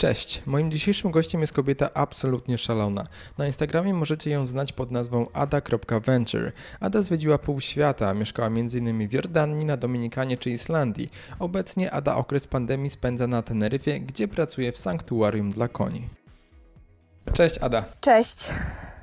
Cześć, moim dzisiejszym gościem jest kobieta absolutnie szalona. Na Instagramie możecie ją znać pod nazwą ada.venture. Ada zwiedziła pół świata, mieszkała m.in. w Jordanii, na Dominikanie czy Islandii. Obecnie Ada okres pandemii spędza na Teneryfie, gdzie pracuje w sanktuarium dla koni. Cześć Ada. Cześć.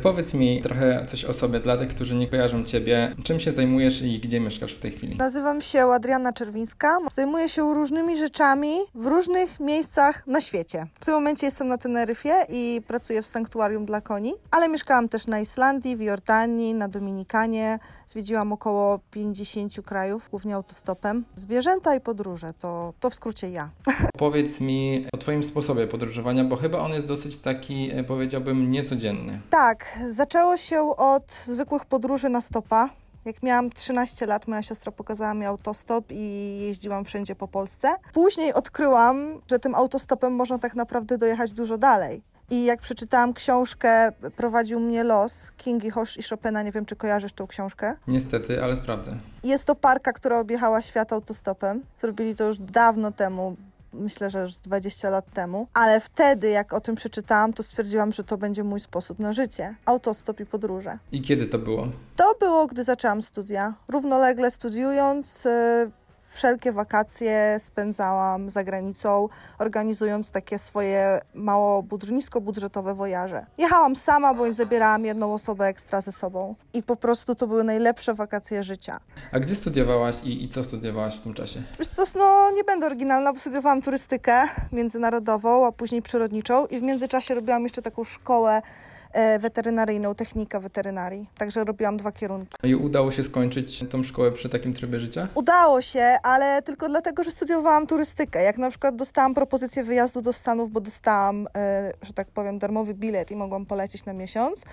Powiedz mi trochę coś o sobie dla tych, którzy nie kojarzą Ciebie. Czym się zajmujesz i gdzie mieszkasz w tej chwili? Nazywam się Adriana Czerwińska. Zajmuję się różnymi rzeczami w różnych miejscach na świecie. W tym momencie jestem na Teneryfie i pracuję w sanktuarium dla koni, ale mieszkałam też na Islandii, w Jordanii, na Dominikanie. Zwiedziłam około 50 krajów, głównie autostopem. Zwierzęta i podróże to, to w skrócie ja. Powiedz mi o Twoim sposobie podróżowania, bo chyba on jest dosyć taki, e, powiedziałbym, niecodzienny. Tak, zaczęło się od zwykłych podróży na stopa. Jak miałam 13 lat, moja siostra pokazała mi autostop i jeździłam wszędzie po Polsce. Później odkryłam, że tym autostopem można tak naprawdę dojechać dużo dalej. I jak przeczytałam książkę Prowadził mnie los Kingi Hosz i Chopina, nie wiem czy kojarzysz tą książkę. Niestety, ale sprawdzę. Jest to parka, która objechała świat autostopem. Zrobili to już dawno temu, myślę, że już 20 lat temu, ale wtedy, jak o tym przeczytałam, to stwierdziłam, że to będzie mój sposób na życie autostop i podróże. I kiedy to było? To było, gdy zaczęłam studia. Równolegle studiując, y, wszelkie wakacje spędzałam za granicą, organizując takie swoje mało budż- niskobudżetowe wojaże. Jechałam sama, bądź zabierałam jedną osobę ekstra ze sobą. I po prostu to były najlepsze wakacje życia. A gdzie studiowałaś i, i co studiowałaś w tym czasie? Wiesz co, no nie będę oryginalna, bo studiowałam turystykę międzynarodową, a później przyrodniczą i w międzyczasie robiłam jeszcze taką szkołę weterynaryjną, technika weterynarii. Także robiłam dwa kierunki. I udało się skończyć tą szkołę przy takim trybie życia? Udało się, ale tylko dlatego, że studiowałam turystykę. Jak na przykład dostałam propozycję wyjazdu do Stanów, bo dostałam, e, że tak powiem, darmowy bilet i mogłam polecieć na miesiąc.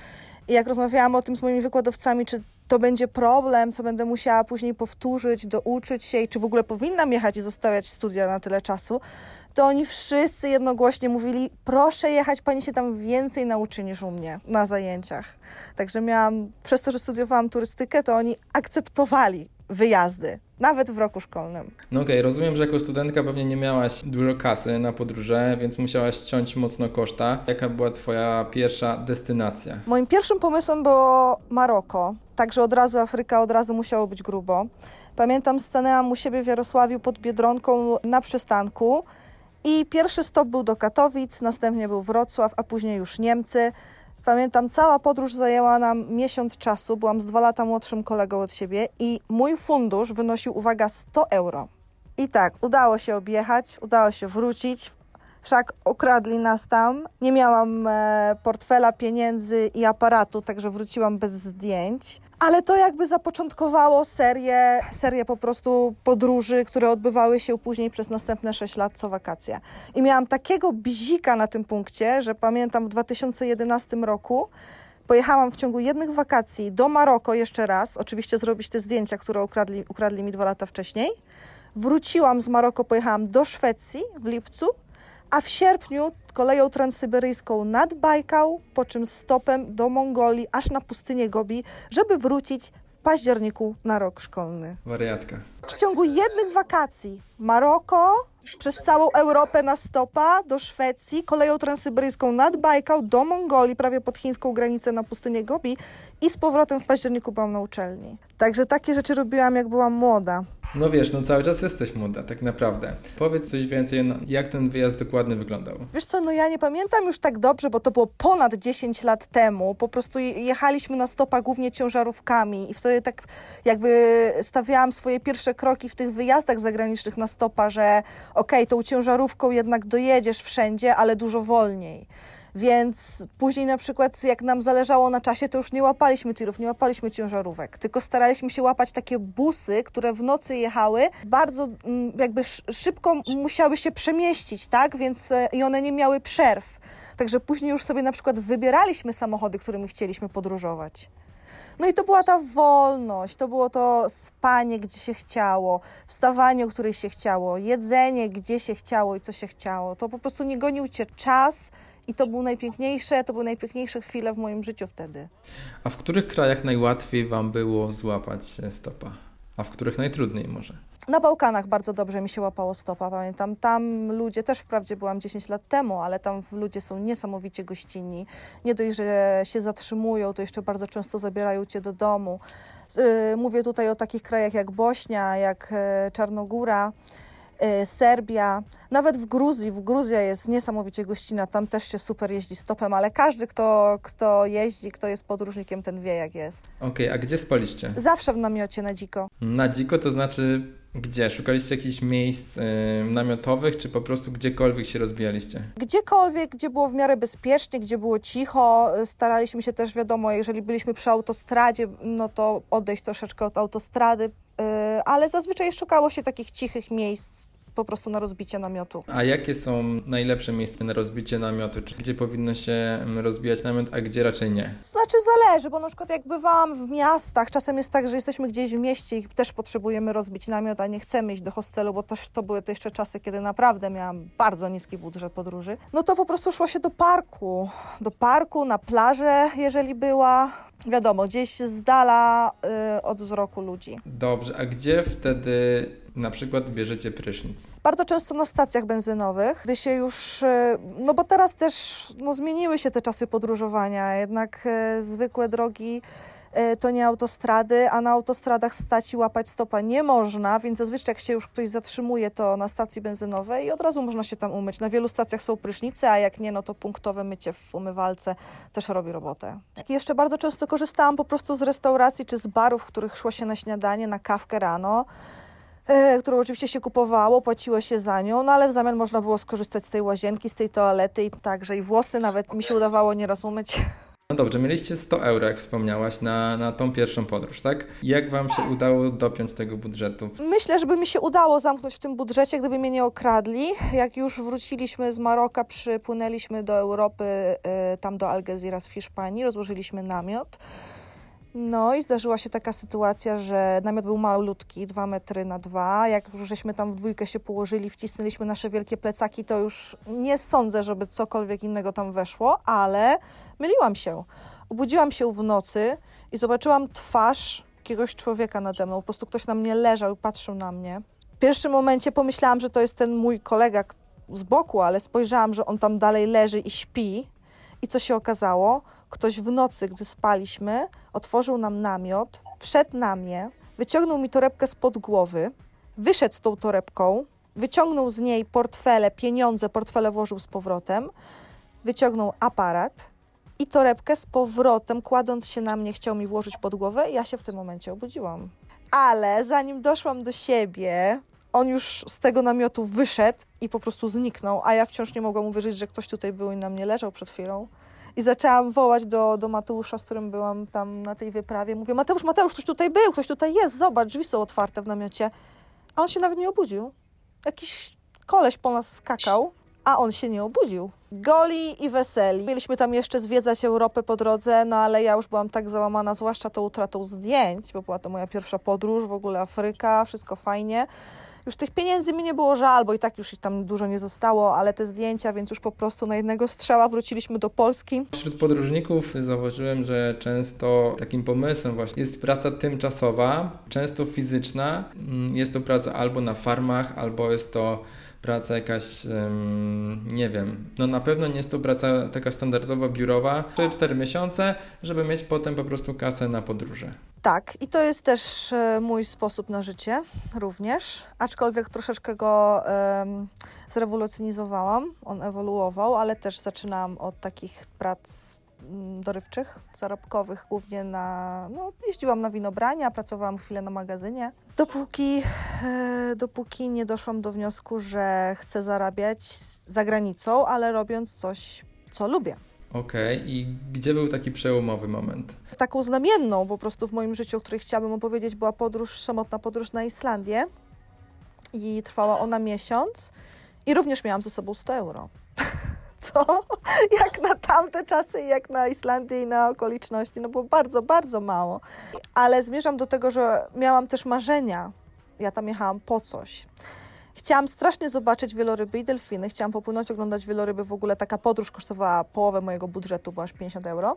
I jak rozmawiałam o tym z moimi wykładowcami, czy to będzie problem, co będę musiała później powtórzyć, douczyć się i czy w ogóle powinnam jechać i zostawiać studia na tyle czasu, to oni wszyscy jednogłośnie mówili, proszę jechać, pani się tam więcej nauczy niż u mnie na zajęciach. Także miałam, przez to, że studiowałam turystykę, to oni akceptowali wyjazdy, nawet w roku szkolnym. No okej, rozumiem, że jako studentka pewnie nie miałaś dużo kasy na podróże, więc musiałaś ciąć mocno koszta. Jaka była Twoja pierwsza destynacja? Moim pierwszym pomysłem było Maroko, także od razu Afryka, od razu musiało być grubo. Pamiętam, stanęłam u siebie w Jarosławiu pod Biedronką na przystanku i pierwszy stop był do Katowic, następnie był Wrocław, a później już Niemcy. Pamiętam, cała podróż zajęła nam miesiąc czasu, byłam z dwa lata młodszym kolegą od siebie i mój fundusz wynosił, uwaga, 100 euro. I tak, udało się objechać, udało się wrócić, wszak okradli nas tam. Nie miałam e, portfela, pieniędzy i aparatu, także wróciłam bez zdjęć. Ale to jakby zapoczątkowało serię, serię po prostu podróży, które odbywały się później przez następne 6 lat co wakacje. I miałam takiego bzika na tym punkcie, że pamiętam w 2011 roku pojechałam w ciągu jednych wakacji do Maroko jeszcze raz, oczywiście zrobić te zdjęcia, które ukradli, ukradli mi dwa lata wcześniej. Wróciłam z Maroko, pojechałam do Szwecji w lipcu, a w sierpniu koleją transsyberyjską nad Bajkał, po czym stopem do Mongolii, aż na pustynię Gobi, żeby wrócić w październiku na rok szkolny. Wariatka. W ciągu jednych wakacji Maroko, przez całą Europę na stopa, do Szwecji, koleją transsyberyjską nad Bajkał, do Mongolii, prawie pod chińską granicę na pustynię Gobi i z powrotem w październiku byłam na uczelni. Także takie rzeczy robiłam, jak byłam młoda. No wiesz, no cały czas jesteś młoda, tak naprawdę. Powiedz coś więcej, no, jak ten wyjazd dokładnie wyglądał. Wiesz co, no ja nie pamiętam już tak dobrze, bo to było ponad 10 lat temu. Po prostu je- jechaliśmy na stopa głównie ciężarówkami i wtedy tak jakby stawiałam swoje pierwsze kroki w tych wyjazdach zagranicznych na stopa, że okej, tą ciężarówką jednak dojedziesz wszędzie, ale dużo wolniej. Więc później na przykład jak nam zależało na czasie, to już nie łapaliśmy tirów, nie łapaliśmy ciężarówek, tylko staraliśmy się łapać takie busy, które w nocy jechały, bardzo mm, jakby sz- szybko musiały się przemieścić, tak? Więc e, i one nie miały przerw. Także później już sobie na przykład wybieraliśmy samochody, którymi chcieliśmy podróżować. No i to była ta wolność, to było to spanie, gdzie się chciało, wstawanie, o której się chciało, jedzenie, gdzie się chciało i co się chciało. To po prostu nie gonił cię czas i to był najpiękniejsze, to były najpiękniejsze chwile w moim życiu wtedy. A w których krajach najłatwiej Wam było złapać stopa? A w których najtrudniej może? Na Bałkanach bardzo dobrze mi się łapało stopa, pamiętam. Tam ludzie, też wprawdzie byłam 10 lat temu, ale tam ludzie są niesamowicie gościnni. Nie dość, że się zatrzymują, to jeszcze bardzo często zabierają cię do domu. Y, Mówię tutaj o takich krajach jak Bośnia, jak e, Czarnogóra, e, Serbia, nawet w Gruzji. W Gruzja jest niesamowicie gościnna, tam też się super jeździ stopem, ale każdy, kto, kto jeździ, kto jest podróżnikiem, ten wie jak jest. Okej, a gdzie spaliście? Zawsze w namiocie na dziko. Na dziko to znaczy gdzie? Szukaliście jakichś miejsc y, namiotowych, czy po prostu gdziekolwiek się rozbijaliście? Gdziekolwiek, gdzie było w miarę bezpiecznie, gdzie było cicho, y, staraliśmy się też, wiadomo, jeżeli byliśmy przy autostradzie, no to odejść troszeczkę od autostrady, y, ale zazwyczaj szukało się takich cichych miejsc po prostu na rozbicie namiotu. A jakie są najlepsze miejsca na rozbicie namiotu? Czy gdzie powinno się mm, rozbijać namiot, a gdzie raczej nie? Znaczy zależy, bo na przykład jak bywałam w miastach, czasem jest tak, że jesteśmy gdzieś w mieście i też potrzebujemy rozbić namiot, a nie chcemy iść do hostelu, bo to, to były te jeszcze czasy, kiedy naprawdę miałam bardzo niski budżet podróży. No to po prostu szło się do parku, do parku, na plażę, jeżeli była. Wiadomo, gdzieś z dala y, od wzroku ludzi. Dobrze, a gdzie wtedy na przykład bierzecie prysznic? Bardzo często na stacjach benzynowych, gdy się już, e, no bo teraz też no, zmieniły się te czasy podróżowania, jednak e, zwykłe drogi to nie autostrady, a na autostradach stać i łapać stopa nie można, więc zazwyczaj jak się już ktoś zatrzymuje, to na stacji benzynowej i od razu można się tam umyć. Na wielu stacjach są prysznice, a jak nie, no to punktowe mycie w umywalce też robi robotę. I jeszcze bardzo często korzystałam po prostu z restauracji czy z barów, w których szło się na śniadanie, na kawkę rano e, którą oczywiście się kupowało, płaciło się za nią, no ale w zamian można było skorzystać z tej łazienki, z tej toalety i także i włosy nawet mi się udawało nieraz umyć. No dobrze, mieliście 100 euro, jak wspomniałaś, na, na tą pierwszą podróż, tak? Jak wam się udało dopiąć tego budżetu? Myślę, żeby mi się udało zamknąć w tym budżecie, gdyby mnie nie okradli. Jak już wróciliśmy z Maroka, przypłynęliśmy do Europy, y, tam do Algeciras w Hiszpanii, rozłożyliśmy namiot. No i zdarzyła się taka sytuacja, że namiot był malutki, 2 metry na 2. Jak już żeśmy tam w dwójkę się położyli, wcisnęliśmy nasze wielkie plecaki, to już nie sądzę, żeby cokolwiek innego tam weszło, ale myliłam się. Obudziłam się w nocy i zobaczyłam twarz jakiegoś człowieka nade mną. Po prostu ktoś na mnie leżał i patrzył na mnie. W pierwszym momencie pomyślałam, że to jest ten mój kolega z boku, ale spojrzałam, że on tam dalej leży i śpi. I co się okazało? Ktoś w nocy, gdy spaliśmy, otworzył nam namiot, wszedł na mnie, wyciągnął mi torebkę spod głowy, wyszedł z tą torebką, wyciągnął z niej portfele, pieniądze, portfele włożył z powrotem, wyciągnął aparat i torebkę z powrotem, kładąc się na mnie, chciał mi włożyć pod głowę i ja się w tym momencie obudziłam. Ale zanim doszłam do siebie, on już z tego namiotu wyszedł i po prostu zniknął, a ja wciąż nie mogłam uwierzyć, że ktoś tutaj był i na mnie leżał przed chwilą. I zaczęłam wołać do, do Mateusza, z którym byłam tam na tej wyprawie. Mówię, Mateusz, Mateusz, ktoś tutaj był, ktoś tutaj jest, zobacz, drzwi są otwarte w namiocie. A on się nawet nie obudził. Jakiś koleś po nas skakał, a on się nie obudził. Goli i weseli. Mieliśmy tam jeszcze zwiedzać Europę po drodze, no ale ja już byłam tak załamana, zwłaszcza tą utratą zdjęć, bo była to moja pierwsza podróż, w ogóle Afryka, wszystko fajnie. Już tych pieniędzy mi nie było żal, bo i tak już ich tam dużo nie zostało, ale te zdjęcia, więc już po prostu na jednego strzała wróciliśmy do Polski. Wśród podróżników zauważyłem, że często takim pomysłem właśnie jest praca tymczasowa, często fizyczna. Mm, Jest to praca albo na farmach, albo jest to praca jakaś, nie wiem, no na pewno nie jest to praca taka standardowa, biurowa, 4 miesiące, żeby mieć potem po prostu kasę na podróże. Tak, i to jest też e, mój sposób na życie również, aczkolwiek troszeczkę go em, zrewolucjonizowałam, on ewoluował, ale też zaczynałam od takich prac dorywczych, zarobkowych, głównie na, no jeździłam na winobrania, pracowałam chwilę na magazynie. Dopóki, e, dopóki nie doszłam do wniosku, że chcę zarabiać za granicą, ale robiąc coś, co lubię. Okej, i gdzie był taki przełomowy moment? taką znamienną po prostu w moim życiu, o której chciałabym opowiedzieć, była podróż, samotna podróż na Islandię i trwała ona miesiąc i również miałam ze sobą 100 euro. Co? Jak na tamte czasy, jak na Islandię i na okoliczności, no było bardzo, bardzo mało. Ale zmierzam do tego, że miałam też marzenia. Ja tam jechałam po coś. Chciałam strasznie zobaczyć wieloryby i delfiny. Chciałam popłynąć, oglądać wieloryby. W ogóle taka podróż kosztowała połowę mojego budżetu, bo aż 50 euro.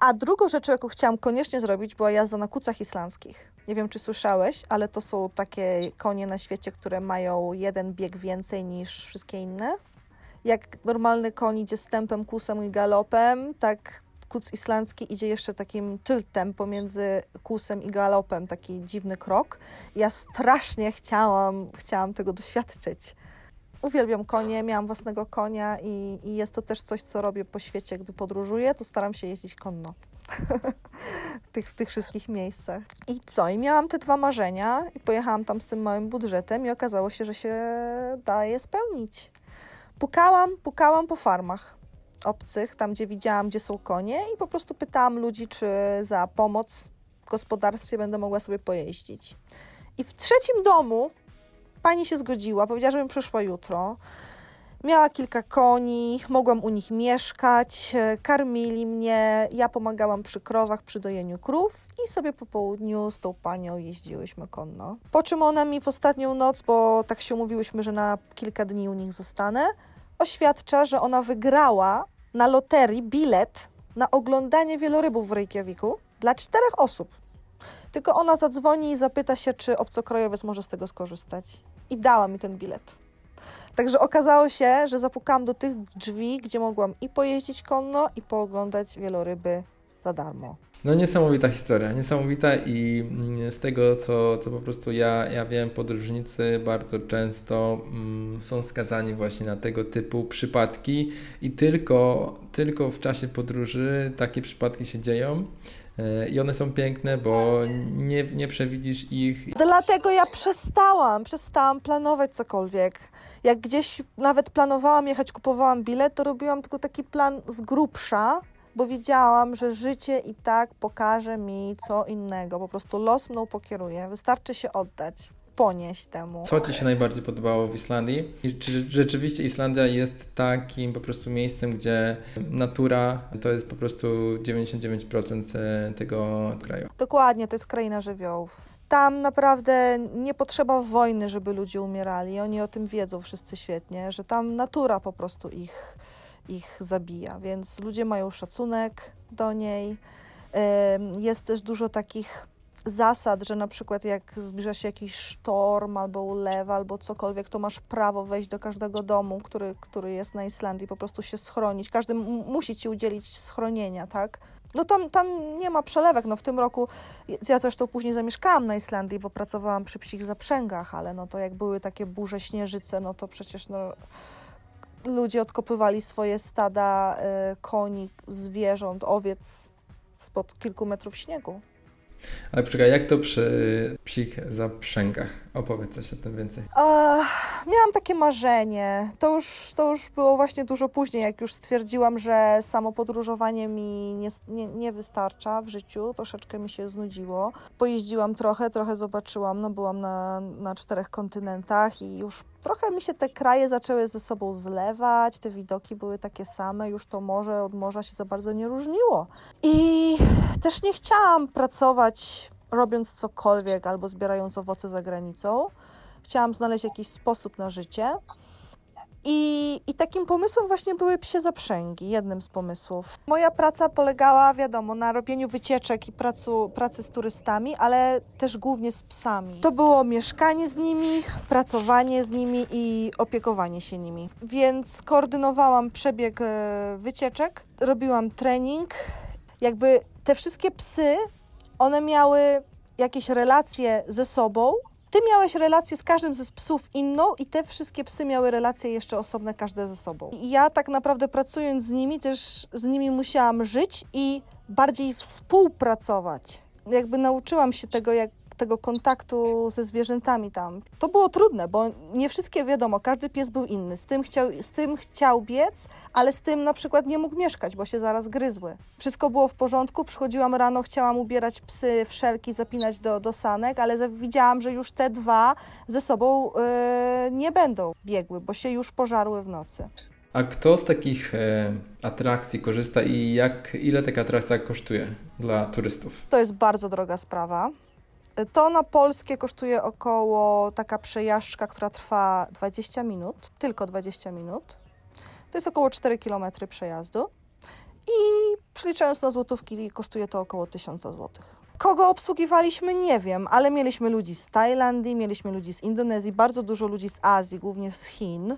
A drugą rzeczą, jaką chciałam koniecznie zrobić, była jazda na kucach islandzkich. Nie wiem, czy słyszałeś, ale to są takie konie na świecie, które mają jeden bieg więcej niż wszystkie inne. Jak normalny koń idzie z tempem, kusem i galopem, tak kuc islandzki idzie jeszcze takim tyltem pomiędzy kusem i galopem, taki dziwny krok. Ja strasznie chciałam, chciałam tego doświadczyć. Uwielbiam konie, miałam własnego konia i, i jest to też coś, co robię po świecie, gdy podróżuję, to staram się jeździć konno. w, tych, w tych wszystkich miejscach. I co? I miałam te dwa marzenia i pojechałam tam z tym małym budżetem i okazało się, że się da je spełnić. Pukałam, pukałam po farmach obcych, tam gdzie widziałam, gdzie są konie i po prostu pytałam ludzi, czy za pomoc w gospodarstwie będę mogła sobie pojeździć. I w trzecim domu pani się zgodziła, powiedziała, żebym przyszła jutro. Miała kilka koni, mogłam u nich mieszkać, e, karmili mnie, ja pomagałam przy krowach, przy dojeniu krów i sobie po południu z tą panią jeździłyśmy konno. Po czym ona mi w ostatnią noc, bo tak się umówiłyśmy, że na kilka dni u nich zostanę, oświadcza, że ona wygrała na loterii bilet na oglądanie wielorybów w Reykjaviku dla czterech osób. Tylko ona zadzwoni i zapyta się, czy obcokrajowiec może z tego skorzystać. I dała mi ten bilet. Także okazało się, że zapukałam do tych drzwi, gdzie mogłam i pojeździć konno, i pooglądać wieloryby za darmo. No niesamowita historia, niesamowita i mm, z tego, co, co po prostu ja, ja wiem, podróżnicy bardzo często mm, są skazani właśnie na tego typu przypadki i tylko, tylko w czasie podróży takie przypadki się dzieją. E, I one są piękne, bo nie, nie przewidzisz ich. Dlatego ja przestałam, przestałam planować cokolwiek. Jak gdzieś nawet planowałam jechać, kupowałam bilet, to robiłam tylko taki plan z grubsza, bo wiedziałam, że życie i tak pokaże mi co innego. Po prostu los mną pokieruje. Wystarczy się oddać, ponieść temu. Co Ci się najbardziej podobało w Islandii? I czy rzeczywiście Islandia jest takim po prostu miejscem, gdzie natura to jest po prostu 99% e, tego kraju? Dokładnie, to jest kraina żywiołów. Tam naprawdę nie potrzeba wojny, żeby ludzie umierali. Oni o tym wiedzą wszyscy świetnie, że tam natura po prostu ich ich zabija, więc ludzie mają szacunek do niej. Jest też dużo takich zasad, że na przykład jak zbliża się jakiś sztorm albo ulewa albo cokolwiek, to masz prawo wejść do każdego domu, który, który jest na Islandii, po prostu się schronić. Każdy musi ci udzielić schronienia, tak? No tam, tam nie ma przelewek. No w tym roku, ja zresztą później zamieszkałam na Islandii, bo pracowałam przy psich zaprzęgach, ale no to jak były takie burze, śnieżyce, no to przecież no, ludzie odkopywali swoje stada y, koni, zwierząt, owiec spod kilku metrów śniegu. Ale poczekaj, jak to przy psich zaprzęgach? Opowiedz coś o tym więcej. miałam takie marzenie. To już, to już było właśnie dużo później, jak już stwierdziłam, że samo podróżowanie mi nie, nie, nie wystarcza w życiu. Troszeczkę mi się znudziło. Pojeździłam trochę, trochę zobaczyłam. No, byłam na, na czterech kontynentach i już trochę mi się te kraje zaczęły ze sobą zlewać, te widoki były takie same, już to morze od morza się za bardzo nie różniło. I też nie chciałam pracować robiąc cokolwiek albo zbierając owoce za granicą. Chciałam znaleźć jakiś sposób na życie. I, I takim pomysłem właśnie były psie zaprzęgi, jednym z pomysłów. Moja praca polegała, wiadomo, na robieniu wycieczek i pracu, pracy z turystami, ale też głównie z psami. To było mieszkanie z nimi, pracowanie z nimi i opiekowanie się nimi. Więc koordynowałam przebieg e, wycieczek, robiłam trening. Jakby te wszystkie psy, one miały jakieś relacje ze sobą, ty miałeś relację z każdym ze psów inną i te wszystkie psy miały relacje jeszcze osobne każde ze sobą. I ja tak naprawdę pracując z nimi też z nimi musiałam żyć i bardziej współpracować. Jakby nauczyłam się tego, jak tego kontaktu ze zwierzętami tam. To było trudne, bo nie wszystkie wiadomo, każdy pies był inny. Z tym chciał, z tym chciał biec, ale z tym na przykład nie mógł mieszkać, bo się zaraz gryzły. Wszystko było w porządku, przychodziłam rano, chciałam ubierać psy wszelki, zapinać do, do sanek, ale widziałam, że już te dwa ze sobą yy, nie będą biegły, bo się już pożarły w nocy. A kto z takich e, atrakcji korzysta i jak, ile taka atrakcja kosztuje dla turystów? To jest bardzo droga sprawa. To na polskie kosztuje około taka przejażdżka, która trwa 20 minut, tylko 20 minut. To jest około 4 km przejazdu. I przeliczając na złotówki, kosztuje to około 1000 złotych. Kogo obsługiwaliśmy, nie wiem, ale mieliśmy ludzi z Tajlandii, mieliśmy ludzi z Indonezji, bardzo dużo ludzi z Azji, głównie z Chin,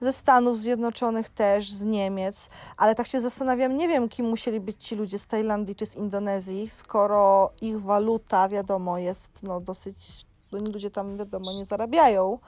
ze Stanów Zjednoczonych też, z Niemiec, ale tak się zastanawiam, nie wiem, kim musieli być ci ludzie z Tajlandii czy z Indonezji, skoro ich waluta, wiadomo, jest no, dosyć, oni ludzie tam, wiadomo, nie zarabiają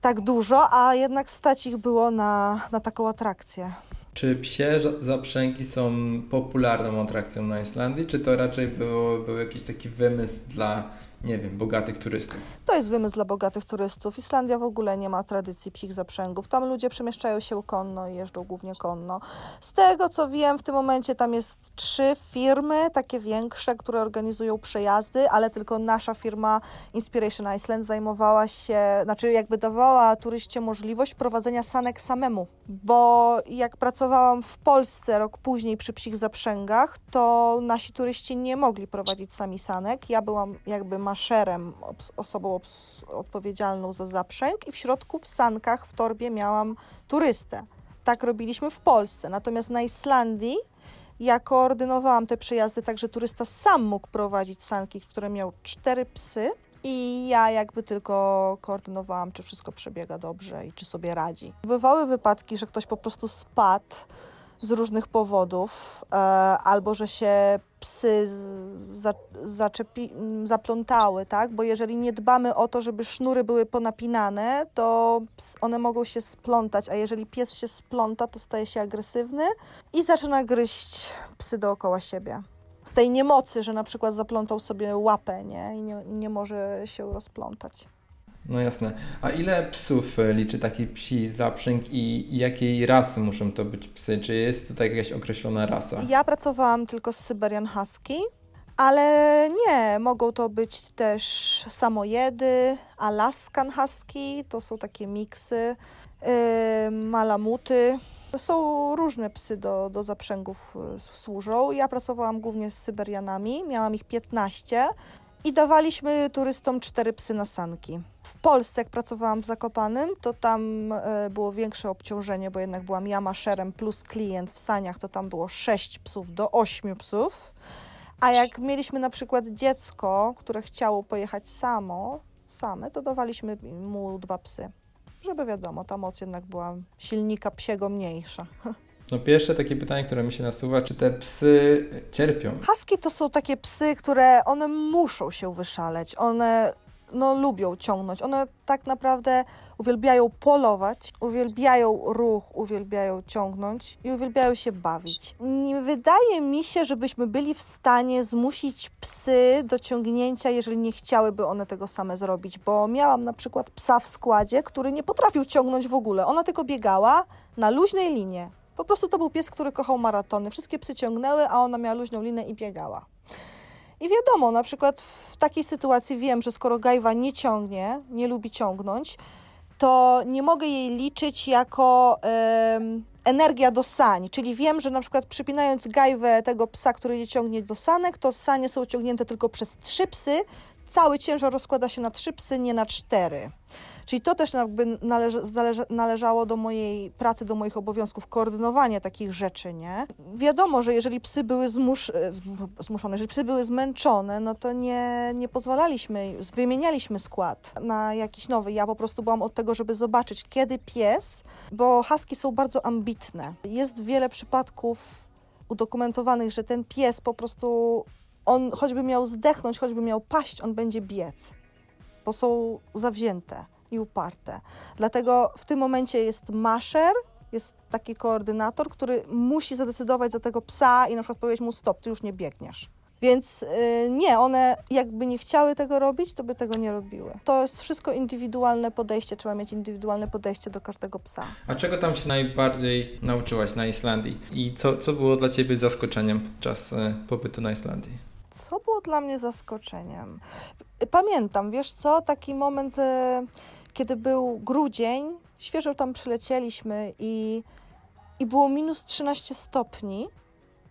tak dużo, a jednak stać ich było na, na taką atrakcję. Czy psie zaprzęgi są popularną atrakcją na Islandii, czy to raczej było, był jakiś taki wymysł dla nie wiem, bogatych turystów. To jest wymysł dla bogatych turystów. Islandia w ogóle nie ma tradycji psich zaprzęgów. Tam ludzie przemieszczają się konno i jeżdżą głównie konno. Z tego co wiem, w tym momencie tam jest trzy firmy, takie większe, które organizują przejazdy, ale tylko nasza firma Inspiration Iceland zajmowała się, znaczy jakby dawała turyście możliwość prowadzenia sanek samemu. Bo jak pracowałam w Polsce rok później przy psich zaprzęgach, to nasi turyści nie mogli prowadzić sami sanek. Ja byłam jakby maszerem, osobą odpowiedzialną za zaprzęg i w środku w sankach w torbie miałam turystę. Tak robiliśmy w Polsce. Natomiast na Islandii ja koordynowałam te przejazdy tak, że turysta sam mógł prowadzić sanki, które miał cztery psy i ja jakby tylko koordynowałam, czy wszystko przebiega dobrze i czy sobie radzi. Bywały wypadki, że ktoś po prostu spadł z różnych powodów, e, albo że się psy za, zaczepi, zaplątały, tak? Bo jeżeli nie dbamy o to, żeby sznury były ponapinane, to one mogą się splątać, a jeżeli pies się spląta, to staje się agresywny i zaczyna gryźć psy dookoła siebie. Z tej niemocy, że na przykład zaplątał sobie łapę, nie? I nie, nie może się rozplątać. No jasne. A ile psów e, liczy taki psi zaprzęg i jakiej rasy muszą to być psy? Czy jest tutaj jakaś określona rasa? Ja pracowałam tylko z Syberian Husky, ale nie, mogą to być też samojedy, Alaskan Husky, to są takie miksy, yy, malamuty. Są różne psy do, do zaprzęgów e, służą. Ja pracowałam głównie z Syberianami, miałam ich 15 i dawaliśmy turystom cztery psy na sanki. W Polsce, jak pracowałam w Zakopanym, to tam e, było większe obciążenie, bo jednak byłam ja maszerem plus klient w saniach, to tam było sześć psów do ośmiu psów. A jak mieliśmy na przykład dziecko, które chciało pojechać samo, same, to dawaliśmy mu dwa psy. Żeby wiadomo, ta moc jednak była silnika psiego mniejsza. No pierwsze takie pytanie, które mi się nasuwa, czy te psy cierpią? Husky to są takie psy, które one muszą się wyszaleć. One no, lubią ciągnąć. One tak naprawdę uwielbiają polować, uwielbiają ruch, uwielbiają ciągnąć i uwielbiają się bawić. Nie wydaje mi się, żebyśmy byli w stanie zmusić psy do ciągnięcia, jeżeli nie chciałyby one tego same zrobić, bo miałam na przykład psa w składzie, który nie potrafił ciągnąć w ogóle. Ona tylko biegała na luźnej linie. Po prostu to był pies, który kochał maratony. Wszystkie psy ciągnęły, a ona miała luźną linę i biegała. I wiadomo, na przykład w takiej sytuacji wiem, że skoro gajwa nie ciągnie, nie lubi ciągnąć, to nie mogę jej liczyć jako energia do sań. Czyli wiem, że na przykład przypinając gajwę tego psa, który nie ciągnie do sanek, to sanie są ciągnięte tylko przez trzy psy. Cały ciężar rozkłada się na trzy psy, nie na cztery. Czyli to też jakby należało do mojej pracy, do moich obowiązków, koordynowanie takich rzeczy, nie? Wiadomo, że jeżeli psy były zmusz, e, zmuszone, jeżeli psy były zmęczone, no to nie, nie pozwalaliśmy, wymienialiśmy skład na jakiś nowy. Ja po prostu byłam od tego, żeby zobaczyć, kiedy pies, bo husky są bardzo ambitne. Jest wiele przypadków udokumentowanych, że ten pies po prostu, on choćby miał zdechnąć, choćby miał paść, on będzie biec, bo są zawzięte i uparte. Dlatego w tym momencie jest maszer, jest taki koordynator, który musi zadecydować za tego psa i na przykład powiedzieć mu stop, ty już nie biegniesz. Więc yy, nie, one jakby nie chciały tego robić, to by tego nie robiły. To jest wszystko indywidualne podejście, trzeba mieć indywidualne podejście do każdego psa. A czego tam się najbardziej nauczyłaś na Islandii? I co, co było dla Ciebie zaskoczeniem podczas y, pobytu na Islandii? Co było dla mnie zaskoczeniem? Pamiętam, wiesz co, taki moment... Yy, kiedy był grudzień, świeżo tam przylecieliśmy i, i było minus 13 stopni,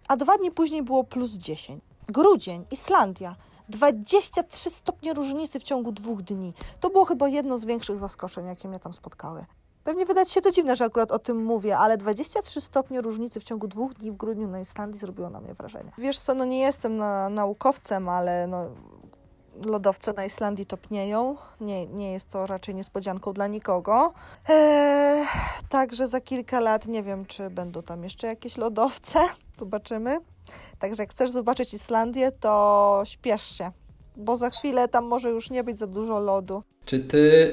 a dwa dni później było plus 10. Grudzień, Islandia. 23 stopnie różnicy w ciągu dwóch dni. To było chyba jedno z większych zaskoczeń, jakie mnie tam spotkały. Pewnie wydać się to dziwne, że akurat o tym mówię, ale 23 stopnie różnicy w ciągu dwóch dni w grudniu na Islandii zrobiło na mnie wrażenie. Wiesz co, no nie jestem na, naukowcem, ale no, lodowce na Islandii topnieją. Nie, nie jest to raczej niespodzianką dla nikogo. Eee, także za kilka lat nie wiem, czy będą tam jeszcze jakieś lodowce. Zobaczymy. Także jak chcesz zobaczyć Islandię, to śpiesz się, bo za chwilę tam może już nie być za dużo lodu. Czy ty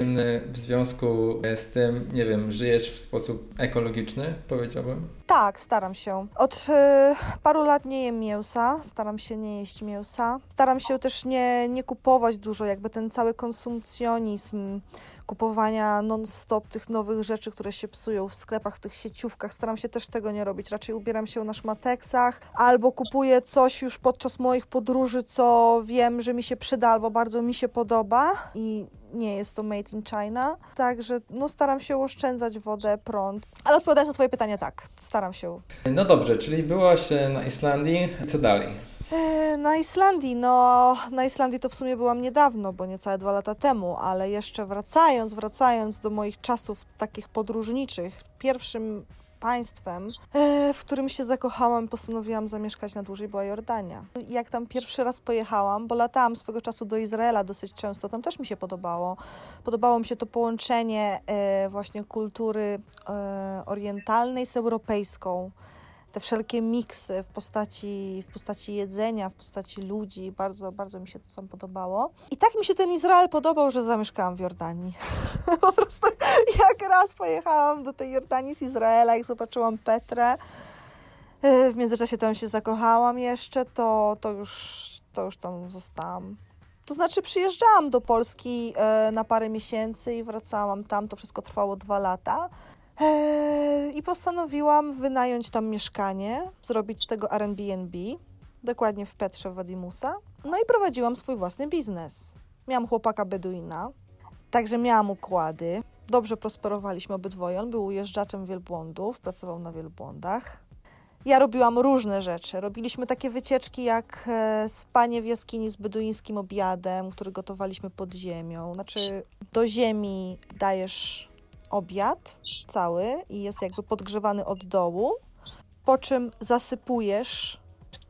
w związku z tym, nie wiem, żyjesz w sposób ekologiczny, powiedziałbym? Tak, staram się. Od y, paru lat nie jem mięsa, staram się nie jeść mięsa. Staram się też nie, nie kupować dużo, jakby ten cały konsumpcjonizm kupowania non-stop tych nowych rzeczy, które się psują w sklepach, w tych sieciówkach. Staram się też tego nie robić. Raczej ubieram się na szmateksach albo kupuję coś już podczas moich podróży, co wiem, że mi się przyda albo bardzo mi się podoba i nie jest to made in China. Także no, staram się oszczędzać wodę, prąd. Ale odpowiadając na Twoje pytanie, tak, staram się. No dobrze, czyli byłaś na Islandii. Co dalej? E, na Islandii, no na Islandii to w sumie byłam niedawno, bo niecałe dwa lata temu, ale jeszcze wracając, wracając do moich czasów takich podróżniczych, pierwszym państwem, e, w którym się zakochałam, postanowiłam zamieszkać na dłużej, była Jordania. Jak tam pierwszy raz pojechałam, bo latałam swego czasu do Izraela dosyć często, tam też mi się podobało. Podobało mi się to połączenie e, właśnie kultury orientalnej z europejską te wszelkie miksy w postaci, w postaci jedzenia, w postaci ludzi. Bardzo, bardzo mi się to tam podobało. I tak mi się ten Izrael podobał, że zamieszkałam w Jordanii. po prostu jak raz pojechałam do tej Jordanii z Izraela, jak zobaczyłam Petrę, w międzyczasie tam się zakochałam jeszcze, to, to, już, to już tam zostałam. To znaczy przyjeżdżałam do Polski e, na parę miesięcy i wracałam tam. To wszystko trwało dwa lata. Eee, I postanowiłam wynająć tam mieszkanie, zrobić z tego Airbnb, dokładnie w Petrze Wadimusa. No i prowadziłam swój własny biznes. Miałam chłopaka Beduina, także miałam układy. Dobrze prosperowaliśmy obydwoje. On był ujeżdżaczem wielbłądów, pracował na wielbłądach. Ja robiłam różne rzeczy. Robiliśmy takie wycieczki jak e, spanie w jaskini z beduińskim obiadem, który gotowaliśmy pod ziemią. Znaczy, do ziemi dajesz obiad cały i jest jakby podgrzewany od dołu, po czym zasypujesz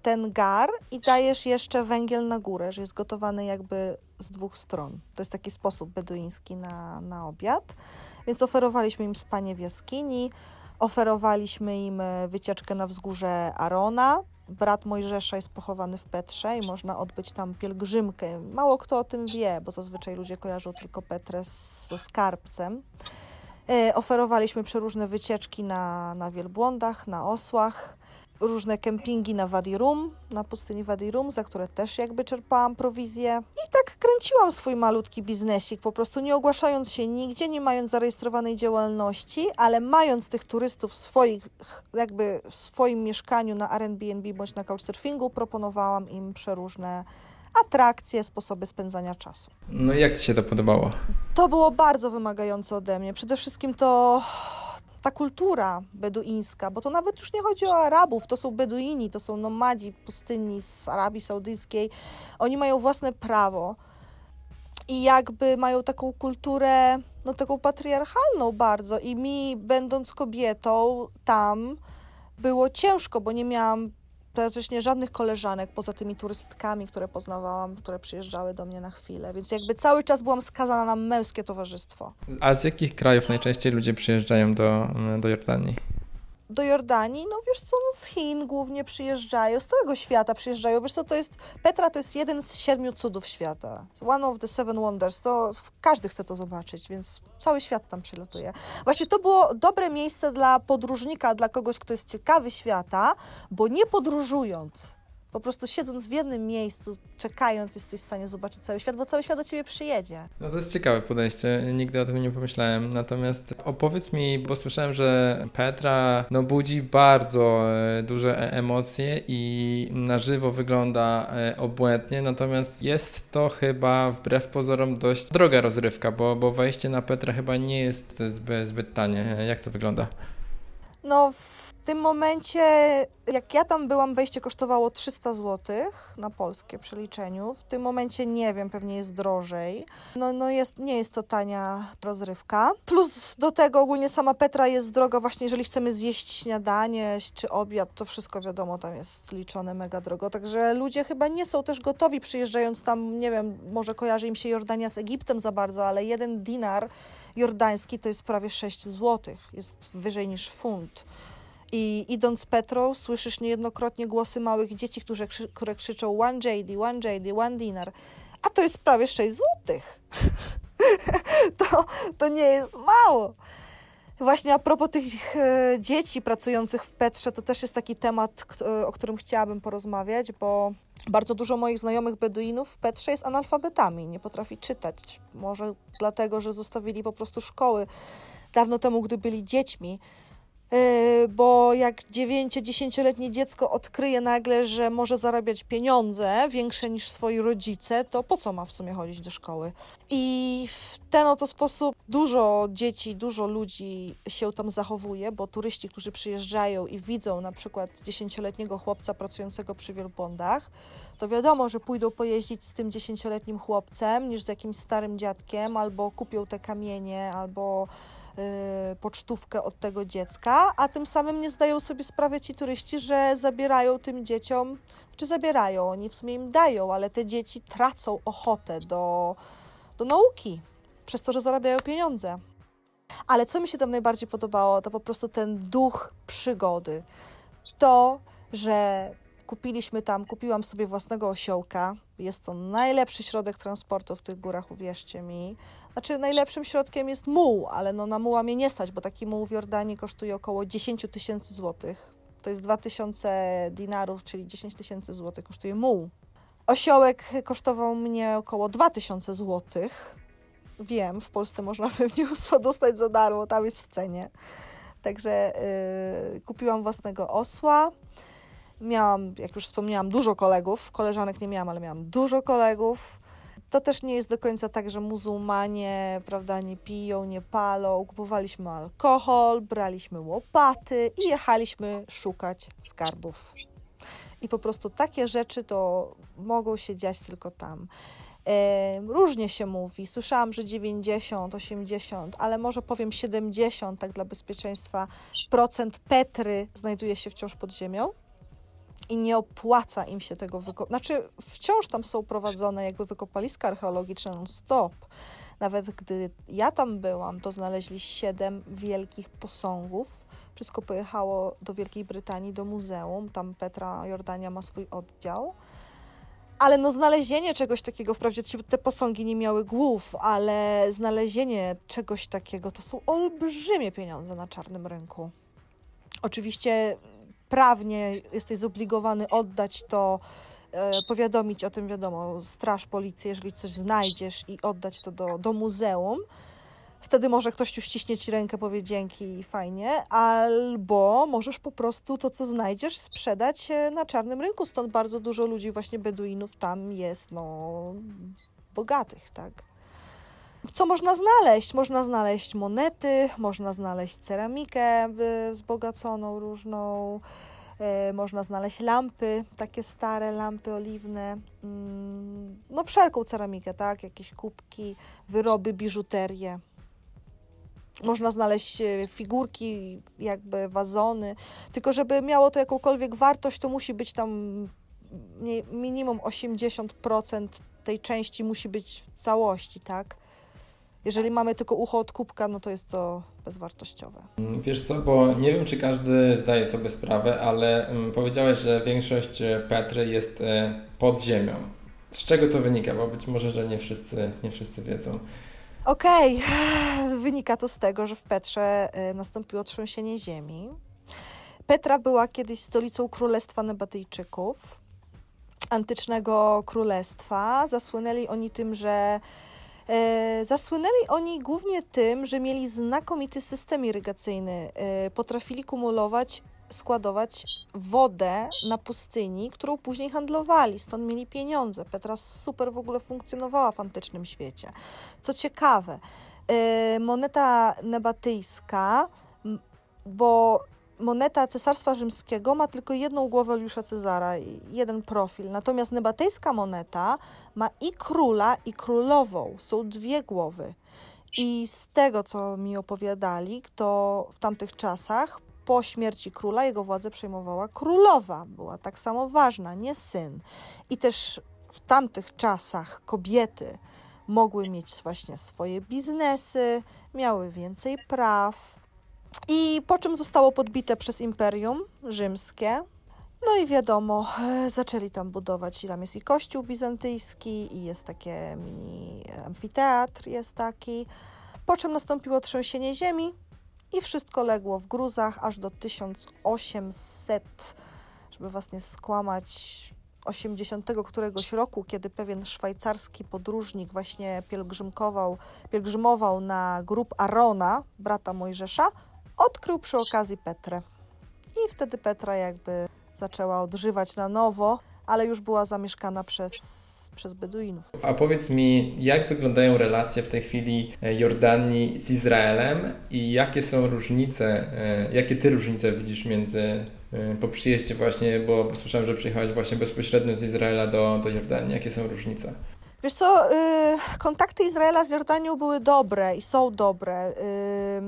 ten gar i dajesz jeszcze węgiel na górę, że jest gotowany jakby z dwóch stron. To jest taki sposób beduiński na, na obiad. Więc oferowaliśmy im spanie w jaskini, oferowaliśmy im e, wycieczkę na wzgórze Arona. Brat Mojżesza jest pochowany w Petrze i można odbyć tam pielgrzymkę. Mało kto o tym wie, bo zazwyczaj ludzie kojarzą tylko Petrę ze skarbcem. E, oferowaliśmy przeróżne wycieczki na, na wielbłądach, na osłach, różne kempingi na Wadi Rum, na pustyni Wadi Rum, za które też jakby czerpałam prowizję. I tak kręciłam swój malutki biznesik, po prostu nie ogłaszając się nigdzie, nie mając zarejestrowanej działalności, ale mając tych turystów swoich, jakby w swoim mieszkaniu na Airbnb bądź na Couchsurfingu, proponowałam im przeróżne atrakcje, sposoby spędzania czasu. No i jak Ci się to podobało? To było bardzo wymagające ode mnie. Przede wszystkim to ta kultura beduińska, bo to nawet już nie chodzi o Arabów, to są Beduini, to są nomadzi pustyni z Arabii Saudyjskiej. Oni mają własne prawo i jakby mają taką kulturę, no taką patriarchalną bardzo i mi, będąc kobietą tam, było ciężko, bo nie miałam praktycznie żadnych koleżanek poza tymi turystkami, które poznawałam, które przyjeżdżały do mnie na chwilę, więc jakby cały czas byłam skazana na męskie towarzystwo. A z jakich krajów najczęściej ludzie przyjeżdżają do, do Jordanii? Do Jordanii, no wiesz co, no z Chin głównie przyjeżdżają, z całego świata przyjeżdżają. Wiesz co, to jest, Petra to jest jeden z siedmiu cudów świata. One of the seven wonders. To każdy chce to zobaczyć, więc cały świat tam przylatuje. Właśnie to było dobre miejsce dla podróżnika, dla kogoś, kto jest ciekawy świata, bo nie podróżując, po prostu siedząc w jednym miejscu, czekając, jesteś w stanie zobaczyć cały świat, bo cały świat do ciebie przyjedzie. No to jest ciekawe podejście, nigdy o tym nie pomyślałem. Natomiast opowiedz mi, bo słyszałem, że Petra no, budzi bardzo e, duże e, emocje i na żywo wygląda e, obłędnie, natomiast jest to chyba wbrew pozorom dość droga rozrywka, bo, bo wejście na Petrę chyba nie jest zbyt, zbyt tanie. Jak to wygląda? No, tym momencie, jak ja tam byłam, wejście kosztowało 300 zł na polskie przeliczeniu. W tym momencie nie wiem, pewnie jest drożej. No, no jest, nie jest to tania rozrywka. Plus do tego ogólnie sama Petra jest droga, właśnie jeżeli chcemy zjeść śniadanie czy obiad, to wszystko wiadomo, tam jest liczone mega drogo. Także ludzie chyba nie są też gotowi przyjeżdżając tam, nie wiem, może kojarzy im się Jordania z Egiptem za bardzo, ale jeden dinar jordański to jest prawie 6 zł, jest wyżej niż funt. I idąc Petrą, słyszysz niejednokrotnie głosy małych dzieci, które, które krzyczą one JD, one JD, one dinar. A to jest prawie 6 złotych. to, to nie jest mało. Właśnie a propos tych e, dzieci pracujących w Petrze, to też jest taki temat, e, o którym chciałabym porozmawiać, bo bardzo dużo moich znajomych Beduinów w Petrze jest analfabetami, nie potrafi czytać. Może dlatego, że zostawili po prostu szkoły dawno temu, gdy byli dziećmi. Yy, bo jak 9-10-letnie dziecko odkryje nagle, że może zarabiać pieniądze większe niż swoi rodzice, to po co ma w sumie chodzić do szkoły? I w ten oto sposób dużo dzieci, dużo ludzi się tam zachowuje, bo turyści, którzy przyjeżdżają i widzą na przykład 10-letniego chłopca pracującego przy wielbłądach, to wiadomo, że pójdą pojeździć z tym 10-letnim chłopcem niż z jakimś starym dziadkiem, albo kupią te kamienie, albo pocztówkę od tego dziecka, a tym samym nie zdają sobie sprawy ci turyści, że zabierają tym dzieciom, czy zabierają, oni w sumie im dają, ale te dzieci tracą ochotę do, do nauki przez to, że zarabiają pieniądze. Ale co mi się tam najbardziej podobało, to po prostu ten duch przygody. To, że kupiliśmy tam, kupiłam sobie własnego osiołka. Jest to najlepszy środek transportu w tych górach, uwierzcie mi. Znaczy, najlepszym środkiem jest muł, ale no na muła mnie nie stać, bo taki muł w Jordanii kosztuje około 10 tysięcy złotych. To jest 2000 dinarów, czyli 10 tysięcy złotych kosztuje muł. Osiołek kosztował mnie około 2000 złotych. Wiem, w Polsce można pewniósło dostać za darmo, tam jest w cenie. Także yy, kupiłam własnego osła. Miałam, jak już wspomniałam, dużo kolegów. Koleżanek nie miałam, ale miałam dużo kolegów. To też nie jest do końca tak, że muzułmanie, prawda, nie piją, nie palą. Kupowaliśmy alkohol, braliśmy łopaty i jechaliśmy szukać skarbów. I po prostu takie rzeczy to mogą się dziać tylko tam. Różnie się mówi. Słyszałam, że 90, 80, ale może powiem 70, tak dla bezpieczeństwa, procent Petry znajduje się wciąż pod ziemią i nie opłaca im się tego wykopać. Znaczy, wciąż tam są prowadzone jakby wykopaliska archeologiczne non-stop. Nawet gdy ja tam byłam, to znaleźli siedem wielkich posągów. Wszystko pojechało do Wielkiej Brytanii, do muzeum. Tam Petra Jordania ma swój oddział. Ale no znalezienie czegoś takiego, wprawdzie te posągi nie miały głów, ale znalezienie czegoś takiego to są olbrzymie pieniądze na czarnym rynku. Oczywiście prawnie jesteś zobligowany oddać to, e, powiadomić o tym, wiadomo, straż, policję, jeżeli coś znajdziesz i oddać to do, do muzeum. Wtedy może ktoś ci uściśnie ci rękę, powie dzięki fajnie, albo możesz po prostu to, co znajdziesz, sprzedać e, na czarnym rynku. Stąd bardzo dużo ludzi, właśnie Beduinów, tam jest, no, bogatych, tak. Co można znaleźć? Można znaleźć monety, można znaleźć ceramikę wzbogaconą różną, e, można znaleźć lampy, takie stare lampy oliwne, mm, no wszelką ceramikę, tak, jakieś kubki, wyroby, biżuterię. Można znaleźć e, figurki, jakby wazony, tylko żeby miało to jakąkolwiek wartość, to musi być tam mi- minimum 80% tej części musi być w całości, tak? Jeżeli mamy tylko ucho od kubka, no to jest to bezwartościowe. Mm, Wiesz co, bo nie wiem, czy każdy zdaje sobie sprawę, ale mm, powiedziałeś, że większość e, Petry jest e, pod ziemią. Z czego to wynika? Bo być może, że nie wszyscy, nie wszyscy wiedzą. Okej, wynika to z tego, że w Petrze y, nastąpiło trzęsienie ziemi. Petra była kiedyś stolicą królestwa Nebatyjczyków, antycznego królestwa. Zasłynęli oni tym, że e, zasłynęli oni głównie tym, że mieli znakomity system irygacyjny. E, potrafili kumulować, składować wodę na pustyni, którą później handlowali, stąd mieli pieniądze. Petra super w ogóle funkcjonowała w antycznym świecie. Co ciekawe, e, moneta nebatyjska, bo moneta Cesarstwa Rzymskiego ma tylko jedną głowę Juliusza Cezara, jeden profil. Natomiast nebatejska moneta ma i króla, i królową. Są dwie głowy. I z tego, co mi opowiadali, to w tamtych czasach po śmierci króla jego władzę przejmowała królowa. Była tak samo ważna, nie syn. I też w tamtych czasach kobiety mogły mieć właśnie swoje biznesy, miały więcej praw. I po czym zostało podbite przez Imperium Rzymskie. No i wiadomo, e, zaczęli tam budować, i tam jest i kościół bizantyjski, i jest takie mini amfiteatr, jest taki. Po czym nastąpiło trzęsienie ziemi i wszystko legło w gruzach aż do 1800, żeby was nie skłamać, 80 któregoś roku, kiedy pewien szwajcarski podróżnik właśnie pielgrzymkował, pielgrzymował na grób Arona, brata Mojżesza, odkrył przy okazji Petrę. I wtedy Petra jakby zaczęła odżywać na nowo, ale już była zamieszkana przez, przez Beduinów. A powiedz mi, jak wyglądają relacje w tej chwili e, Jordanii z Izraelem i jakie są różnice, e, jakie ty różnice widzisz między e, po przyjeździe właśnie, bo słyszałem, że przyjechałeś właśnie bezpośrednio z Izraela do, do Jordanii. Jakie są różnice? Wiesz co, y, kontakty Izraela z Jordanią były dobre i są dobre. Y,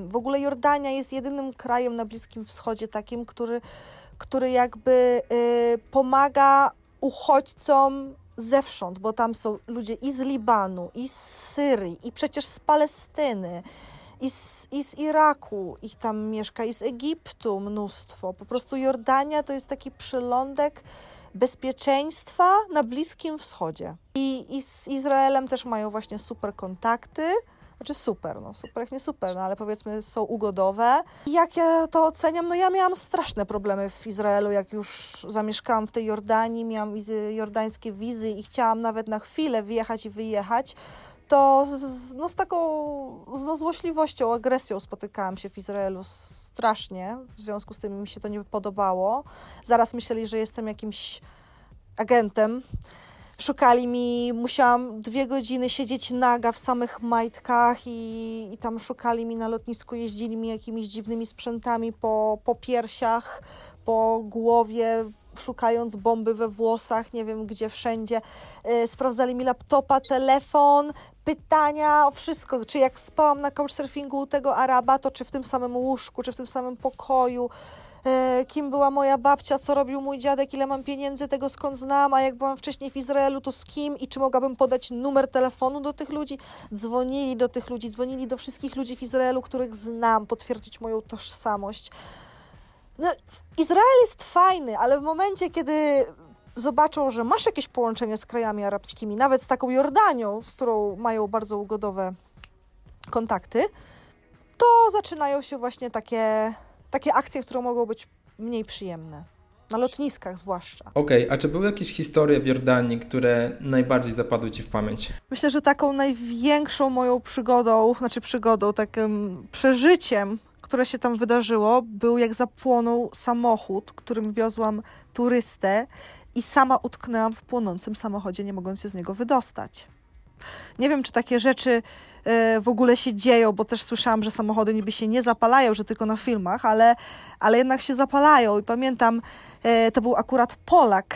w ogóle Jordania jest jedynym krajem na Bliskim Wschodzie takim, który, który jakby y, pomaga uchodźcom zewsząd, bo tam są ludzie i z Libanu, i z Syrii, i przecież z Palestyny, i z, i z Iraku ich tam mieszka, i z Egiptu mnóstwo. Po prostu Jordania to jest taki przylądek bezpieczeństwa na Bliskim Wschodzie. I, I z Izraelem też mają właśnie super kontakty. Znaczy super, no super nie super, no ale powiedzmy są ugodowe. I jak ja to oceniam? No ja miałam straszne problemy w Izraelu, jak już zamieszkałam w tej Jordanii, miałam jordańskie wizy i chciałam nawet na chwilę wyjechać i wyjechać, to z, no z taką no, złośliwością, agresją spotykałam się w Izraelu strasznie, w związku z tym mi się to nie podobało. Zaraz myśleli, że jestem jakimś agentem. Szukali mi, musiałam dwie godziny siedzieć naga w samych majtkach i, i tam szukali mi na lotnisku, jeździli mi jakimiś dziwnymi sprzętami po, po piersiach, po głowie, szukając bomby we włosach, nie wiem gdzie, wszędzie. Yy, sprawdzali mi laptopa, telefon, pytania o wszystko. Czy jak spałam na couchsurfingu u tego Araba, to czy w tym samym łóżku, czy w tym samym pokoju. Yy, kim była moja babcia, co robił mój dziadek, ile mam pieniędzy, tego skąd znam, a jak byłam wcześniej w Izraelu, to z kim i czy mogłabym podać numer telefonu do tych ludzi. Dzwonili do tych ludzi, dzwonili do wszystkich ludzi w Izraelu, których znam, potwierdzić moją tożsamość. No, Izrael jest fajny, ale w momencie, kiedy zobaczą, że masz jakieś połączenie z krajami arabskimi, nawet z taką Jordanią, z którą mają bardzo ugodowe kontakty, to zaczynają się właśnie takie, takie akcje, które mogą być mniej przyjemne. Na lotniskach zwłaszcza. Okej, okay, a czy były jakieś historie w Jordanii, które najbardziej zapadły Ci w pamięć? Myślę, że taką największą moją przygodą, znaczy przygodą, takim przeżyciem które się tam wydarzyło, był jak zapłonął samochód, którym wiozłam turystę i sama utknęłam w płonącym samochodzie, nie mogąc się z niego wydostać. Nie wiem, czy takie rzeczy e, w ogóle się dzieją, bo też słyszałam, że samochody niby się nie zapalają, że tylko na filmach, ale, ale jednak się zapalają. I pamiętam, e, to był akurat Polak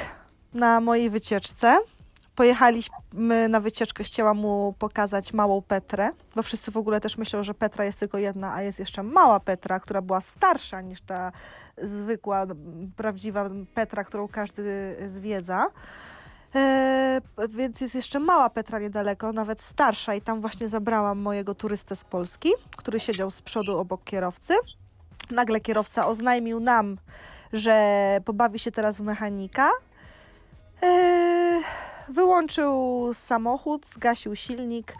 na mojej wycieczce Pojechaliśmy na wycieczkę, chciałam mu pokazać małą Petrę, bo wszyscy w ogóle też myślą, że Petra jest tylko jedna, a jest jeszcze mała Petra, która była starsza niż ta zwykła, prawdziwa Petra, którą każdy zwiedza. E, więc jest jeszcze mała Petra niedaleko, nawet starsza, i tam właśnie zabrałam mojego turystę z Polski, który siedział z przodu obok kierowcy. Nagle kierowca oznajmił nam, że pobawi się teraz w mechanika. E, Wyłączył samochód, zgasił silnik,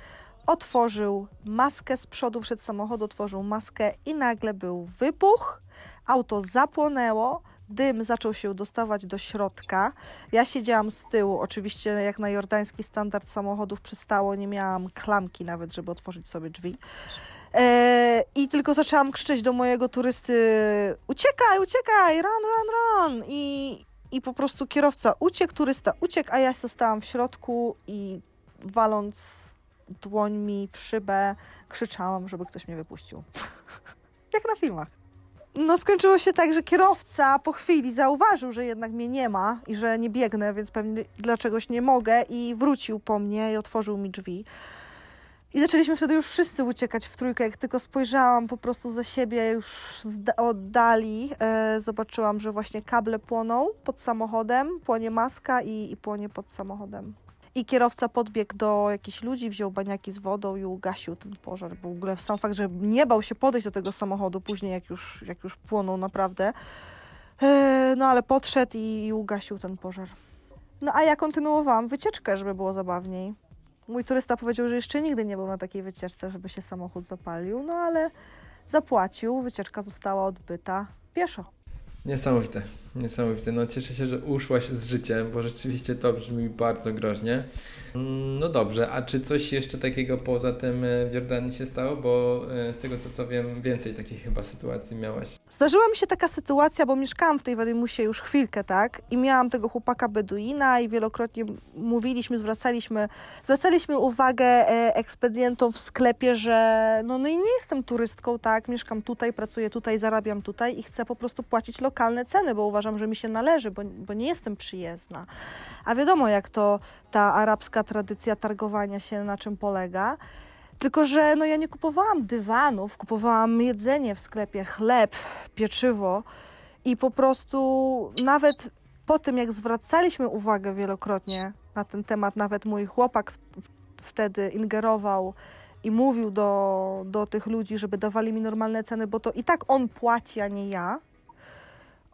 otworzył maskę z przodu przed samochodu, otworzył maskę i nagle był wybuch. Auto zapłonęło, dym zaczął się dostawać do środka. Ja siedziałam z tyłu, oczywiście jak na jordański standard samochodów przystało, nie miałam klamki nawet, żeby otworzyć sobie drzwi. E, I tylko zaczęłam krzyczeć do mojego turysty: uciekaj, uciekaj, run, run, run. I, i po prostu kierowca uciekł, turysta uciekł, a ja zostałam w środku i waląc dłońmi w szybę krzyczałam, żeby ktoś mnie wypuścił. Jak na filmach. No skończyło się tak, że kierowca po chwili zauważył, że jednak mnie nie ma i że nie biegnę, więc pewnie dlaczegoś nie mogę i wrócił po mnie i otworzył mi drzwi. I zaczęliśmy wtedy już wszyscy uciekać w trójkę. Jak tylko spojrzałam po prostu za siebie już oddali, e, zobaczyłam, że właśnie kable płoną pod samochodem, płonie maska i, i płonie pod samochodem. I kierowca podbiegł do jakichś ludzi, wziął baniaki z wodą i ugasił ten pożar. Bo w ogóle sam fakt, że nie bał się podejść do tego samochodu później, jak już, jak już płonął naprawdę. E, no ale podszedł i, i ugasił ten pożar. No a ja kontynuowałam wycieczkę, żeby było zabawniej. Mój turysta powiedział, że jeszcze nigdy nie był na takiej wycieczce, żeby się samochód zapalił, no ale zapłacił, wycieczka została odbyta pieszo. Niesamowite, niesamowite. No cieszę się, że uszłaś z życiem, bo rzeczywiście to brzmi bardzo groźnie. Mm, No dobrze, a czy coś jeszcze takiego poza tym e, w Jordanii się stało? Bo e, z tego co, co wiem, więcej takich chyba sytuacji miałaś. Zdarzyła mi się taka sytuacja, bo mieszkałam w tej Wadymusie już chwilkę, tak? I miałam tego chłopaka Beduina i wielokrotnie mówiliśmy, zwracaliśmy, zwracaliśmy uwagę e, ekspedientom w sklepie, że no, no i nie jestem turystką, tak? Mieszkam tutaj, pracuję tutaj, zarabiam tutaj i chcę po prostu płacić lokalne ceny, bo uważam, że mi się należy, bo, bo nie jestem przyjezdna. A wiadomo, jak to ta arabska tradycja targowania się na czym polega. Tylko, że no ja nie kupowałam dywanów, kupowałam jedzenie w sklepie, chleb, pieczywo i po prostu nawet po tym, jak zwracaliśmy uwagę wielokrotnie na ten temat, nawet mój chłopak wtedy ingerował i mówił do, do tych ludzi, żeby dawali mi normalne ceny, bo to i tak on płaci, a nie ja.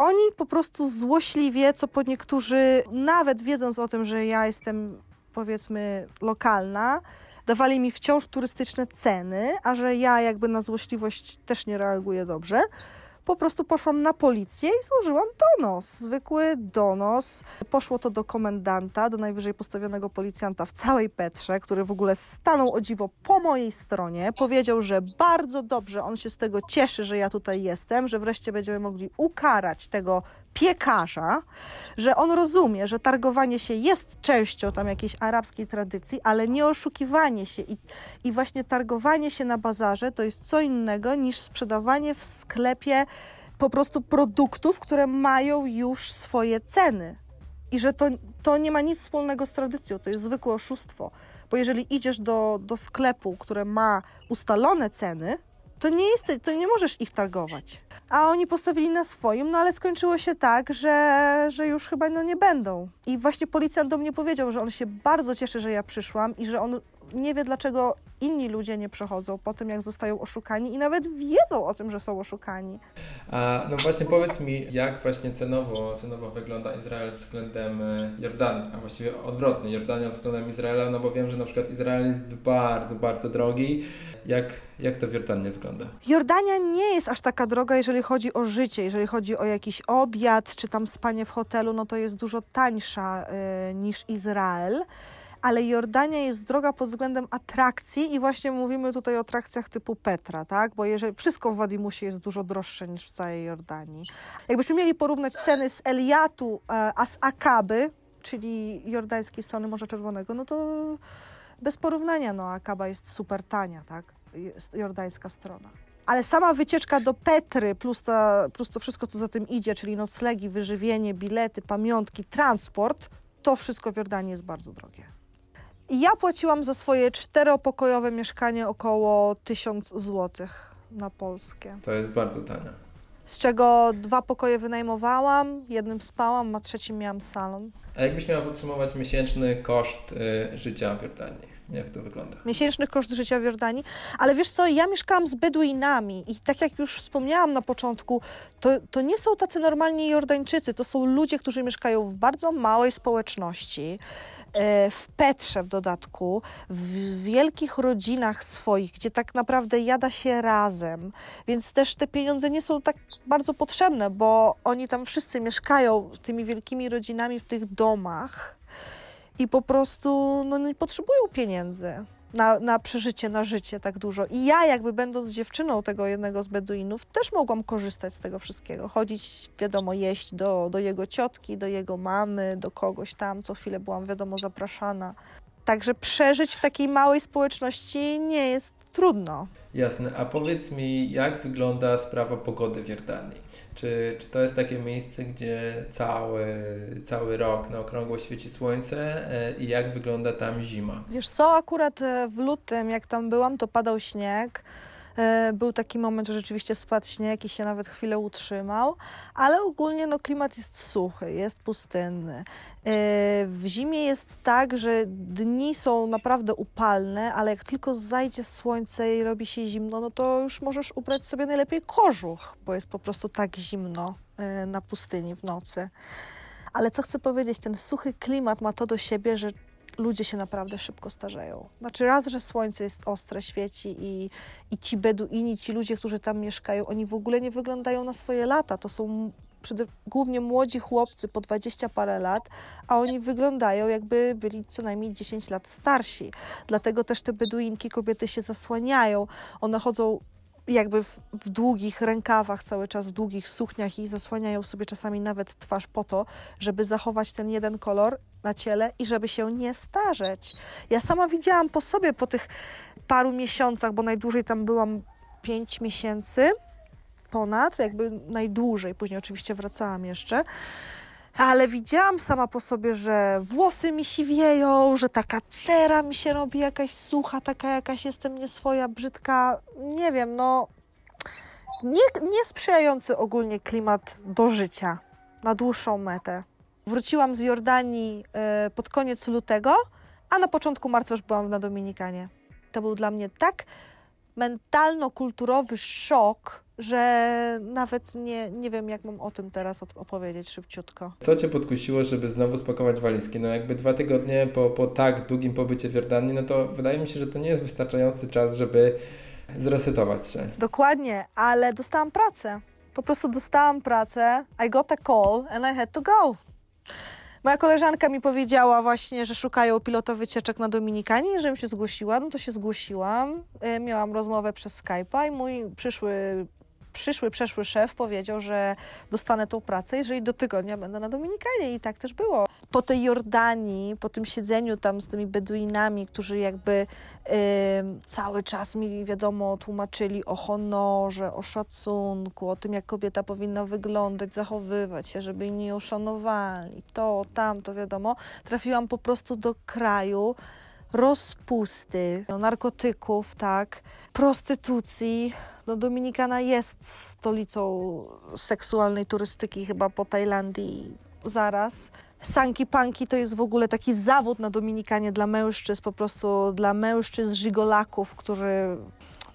Oni po prostu złośliwie, co po niektórzy, nawet wiedząc o tym, że ja jestem powiedzmy lokalna, dawali mi wciąż turystyczne ceny, a że ja jakby na złośliwość też nie reaguję dobrze, po prostu poszłam na policję i złożyłam donos, zwykły donos. Poszło to do komendanta, do najwyżej postawionego policjanta w całej Petrze, który w ogóle stanął o dziwo po mojej stronie. Powiedział, że bardzo dobrze, on się z tego cieszy, że ja tutaj jestem, że wreszcie będziemy mogli ukarać tego piekarza, że on rozumie, że targowanie się jest częścią tam jakiejś arabskiej tradycji, ale nie oszukiwanie się i, i właśnie targowanie się na bazarze to jest co innego niż sprzedawanie w sklepie po prostu produktów, które mają już swoje ceny. I że to, to nie ma nic wspólnego z tradycją, to jest zwykłe oszustwo. Bo jeżeli idziesz do, do sklepu, które ma ustalone ceny, to nie, jest, to nie możesz ich targować. A oni postawili na swoim, no ale skończyło się tak, że, że już chyba no nie będą. I właśnie policjant do mnie powiedział, że on się bardzo cieszy, że ja przyszłam i że on nie wie, dlaczego inni ludzie nie przechodzą po tym, jak zostają oszukani i nawet wiedzą o tym, że są oszukani. A no właśnie powiedz mi, jak właśnie cenowo, cenowo wygląda Izrael względem e, Jordanii, a właściwie odwrotnie, Jordania względem Izraela, no bo wiem, że na przykład Izrael jest bardzo, bardzo drogi. Jak, jak to w Jordanii wygląda? Jordania nie jest aż taka droga, jeżeli chodzi o życie, jeżeli chodzi o jakiś obiad czy tam spanie w hotelu, no to jest dużo tańsza y, niż Izrael. Ale Jordania jest droga pod względem atrakcji i właśnie mówimy tutaj o atrakcjach typu Petra, tak? Bo jeżeli wszystko w Wadimusie jest dużo droższe niż w całej Jordanii. Jakbyśmy mieli porównać ceny z Eliatu e, a z Akaby, czyli jordańskiej strony Morza Czerwonego, no to bez porównania, no Akaba jest super tania, tak? Jordańska strona. Ale sama wycieczka do Petry, plus, ta, plus to wszystko, co za tym idzie, czyli noclegi, wyżywienie, bilety, pamiątki, transport, to wszystko w Jordanii jest bardzo drogie. I ja płaciłam za swoje czteropokojowe mieszkanie około 1000 zł na polskie. To jest bardzo tanie. Z czego dwa pokoje wynajmowałam, jednym spałam, a trzecim miałam salon. A jakbyś miała podsumować miesięczny koszt y, życia w Jordanii? Jak to wygląda? miesięczny koszt życia w Jordanii. Ale wiesz co, ja mieszkałam z Beduinami i tak jak już wspomniałam na początku, to, to nie są tacy normalni Jordańczycy, to są ludzie, którzy mieszkają w bardzo małej społeczności, w Petrze w dodatku, w wielkich rodzinach swoich, gdzie tak naprawdę jada się razem, więc też te pieniądze nie są tak bardzo potrzebne, bo oni tam wszyscy mieszkają tymi wielkimi rodzinami w tych domach i po prostu no, nie potrzebują pieniędzy na, na przeżycie, na życie tak dużo. I ja jakby będąc dziewczyną tego jednego z Beduinów, też mogłam korzystać z tego wszystkiego. Chodzić, wiadomo, jeść do, do jego ciotki, do jego mamy, do kogoś tam. Co chwilę byłam, wiadomo, zapraszana. Także przeżyć w takiej małej społeczności nie jest trudno. Jasne, a powiedz mi, jak wygląda sprawa pogody w Jordanii? Czy, czy to jest takie miejsce, gdzie cały, cały rok na okrągło świeci słońce e, i jak wygląda tam zima? Wiesz co, akurat e, w lutym, jak tam byłam, to padał śnieg. E, Był taki moment, że rzeczywiście spadł śnieg i się nawet chwilę utrzymał, ale ogólnie no, klimat jest suchy, jest pustynny. E, W zimie jest tak, że dni są naprawdę upalne, ale jak tylko zajdzie słońce i robi się zimno, no to już możesz ubrać sobie najlepiej kożuch, bo jest po prostu tak zimno e, na pustyni w nocy. Ale co chcę powiedzieć, ten suchy klimat ma to do siebie, że ludzie się naprawdę szybko starzeją. Znaczy raz, że słońce jest ostre, świeci i, i ci Beduini, ci ludzie, którzy tam mieszkają, oni w ogóle nie wyglądają na swoje lata. To są przede, głównie młodzi chłopcy po 20 parę lat, a oni wyglądają jakby byli co najmniej 10 lat starsi. Dlatego też te Beduinki, kobiety się zasłaniają. One chodzą jakby w, w długich rękawach cały czas, w długich sukniach i zasłaniają sobie czasami nawet twarz po to, żeby zachować ten jeden kolor na ciele i żeby się nie starzeć. Ja sama widziałam po sobie po tych paru miesiącach, bo najdłużej tam byłam 5 miesięcy ponad, jakby najdłużej, później oczywiście wracałam jeszcze. Ale widziałam sama po sobie, że włosy mi siwieją, że taka cera mi się robi jakaś sucha, taka jakaś jestem nieswoja, brzydka. Nie wiem, no. Nie, niesprzyjający ogólnie klimat do życia na dłuższą metę. Wróciłam z Jordanii e, pod koniec lutego, a na początku marca już byłam na Dominikanie. To był dla mnie tak mentalno-kulturowy szok, że nawet nie, nie wiem, jak mam o tym teraz op- opowiedzieć szybciutko. Co Cię podkusiło, żeby znowu spakować walizki? No jakby dwa tygodnie po, po tak długim pobycie w Jordanii, no to wydaje mi się, że to nie jest wystarczający czas, żeby zresetować się. Dokładnie, ale dostałam pracę. Po prostu dostałam pracę. I got a call and I had to go. Moja koleżanka mi powiedziała właśnie, że szukają pilota wycieczek na Dominikanie żebym się zgłosiła. No to się zgłosiłam. E, Miałam rozmowę przez Skype'a i mój przyszły, przyszły, przeszły szef powiedział, że dostanę tą pracę, jeżeli do tygodnia będę na Dominikanie. I tak też było. Po tej Jordanii, po tym siedzeniu tam z tymi Beduinami, którzy jakby cały czas mi, wiadomo, tłumaczyli o honorze, o szacunku, o tym, jak kobieta powinna wyglądać, zachowywać się, żeby jej nie uszanowali, to, tamto, wiadomo. Trafiłam po prostu do kraju rozpusty, no, narkotyków, tak, prostytucji. No, Dominikana jest stolicą seksualnej turystyki chyba po Tajlandii zaraz. Sanki panki to jest w ogóle taki zawód na Dominikanie dla mężczyzn, po prostu dla mężczyzn żigolaków, którzy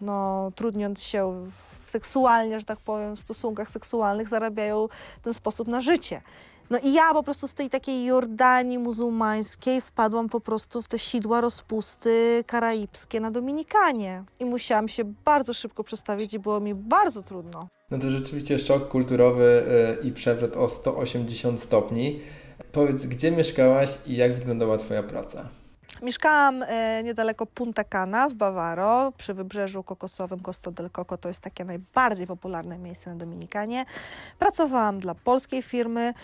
no, trudniąc się seksualnie, że tak powiem, w stosunkach seksualnych zarabiają w ten sposób na życie. No i ja po prostu z tej takiej Jordanii muzułmańskiej wpadłam po prostu w te sidła rozpusty karaibskie na Dominikanie. I musiałam się bardzo szybko przestawić i było mi bardzo trudno. No to rzeczywiście szok kulturowy e, i przewrót o 180 stopni. Powiedz, gdzie mieszkałaś i jak wyglądała Twoja praca? Mieszkałam e, niedaleko Punta Cana w Bawaro, przy wybrzeżu kokosowym Costa del Coco. To jest takie najbardziej popularne miejsce na Dominikanie. Pracowałam dla polskiej firmy,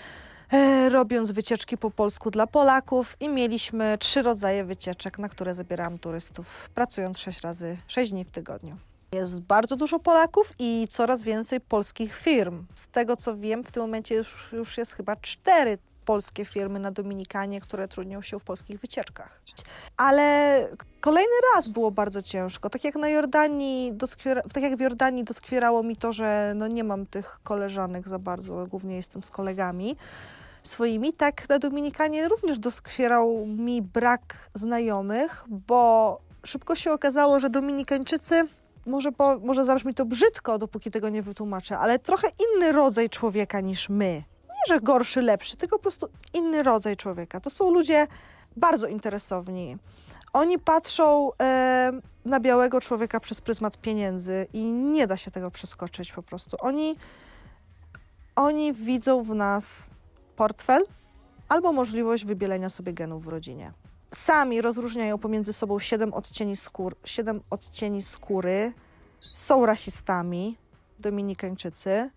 robiąc wycieczki po polsku dla Polaków i mieliśmy trzy rodzaje wycieczek, na które zabierałam turystów, pracując sześć razy, sześć dni w tygodniu. Jest bardzo dużo Polaków i coraz więcej polskich firm. Z tego co wiem, w tym momencie już, już jest chyba cztery polskie firmy na Dominikanie, które trudnią się w polskich wycieczkach. Ale kolejny raz było bardzo ciężko. Tak jak na Jordanii, tak jak w Jordanii doskwierało mi to, że no nie mam tych koleżanek za bardzo, głównie jestem z kolegami swoimi, tak na Dominikanie również doskwierał mi brak znajomych, bo szybko się okazało, że Dominikańczycy może, po, może zabrzmi to brzydko, dopóki tego nie wytłumaczę, ale trochę inny rodzaj człowieka niż my. Nie, że gorszy, lepszy, tylko po prostu inny rodzaj człowieka. To są ludzie bardzo interesowni. Oni patrzą e, na białego człowieka przez pryzmat pieniędzy i nie da się tego przeskoczyć po prostu. Oni, oni widzą w nas portfel albo możliwość wybielenia sobie genów w rodzinie. Sami rozróżniają pomiędzy sobą siedem odcieni, skór, siedem odcieni skóry, są rasistami, dominikańczycy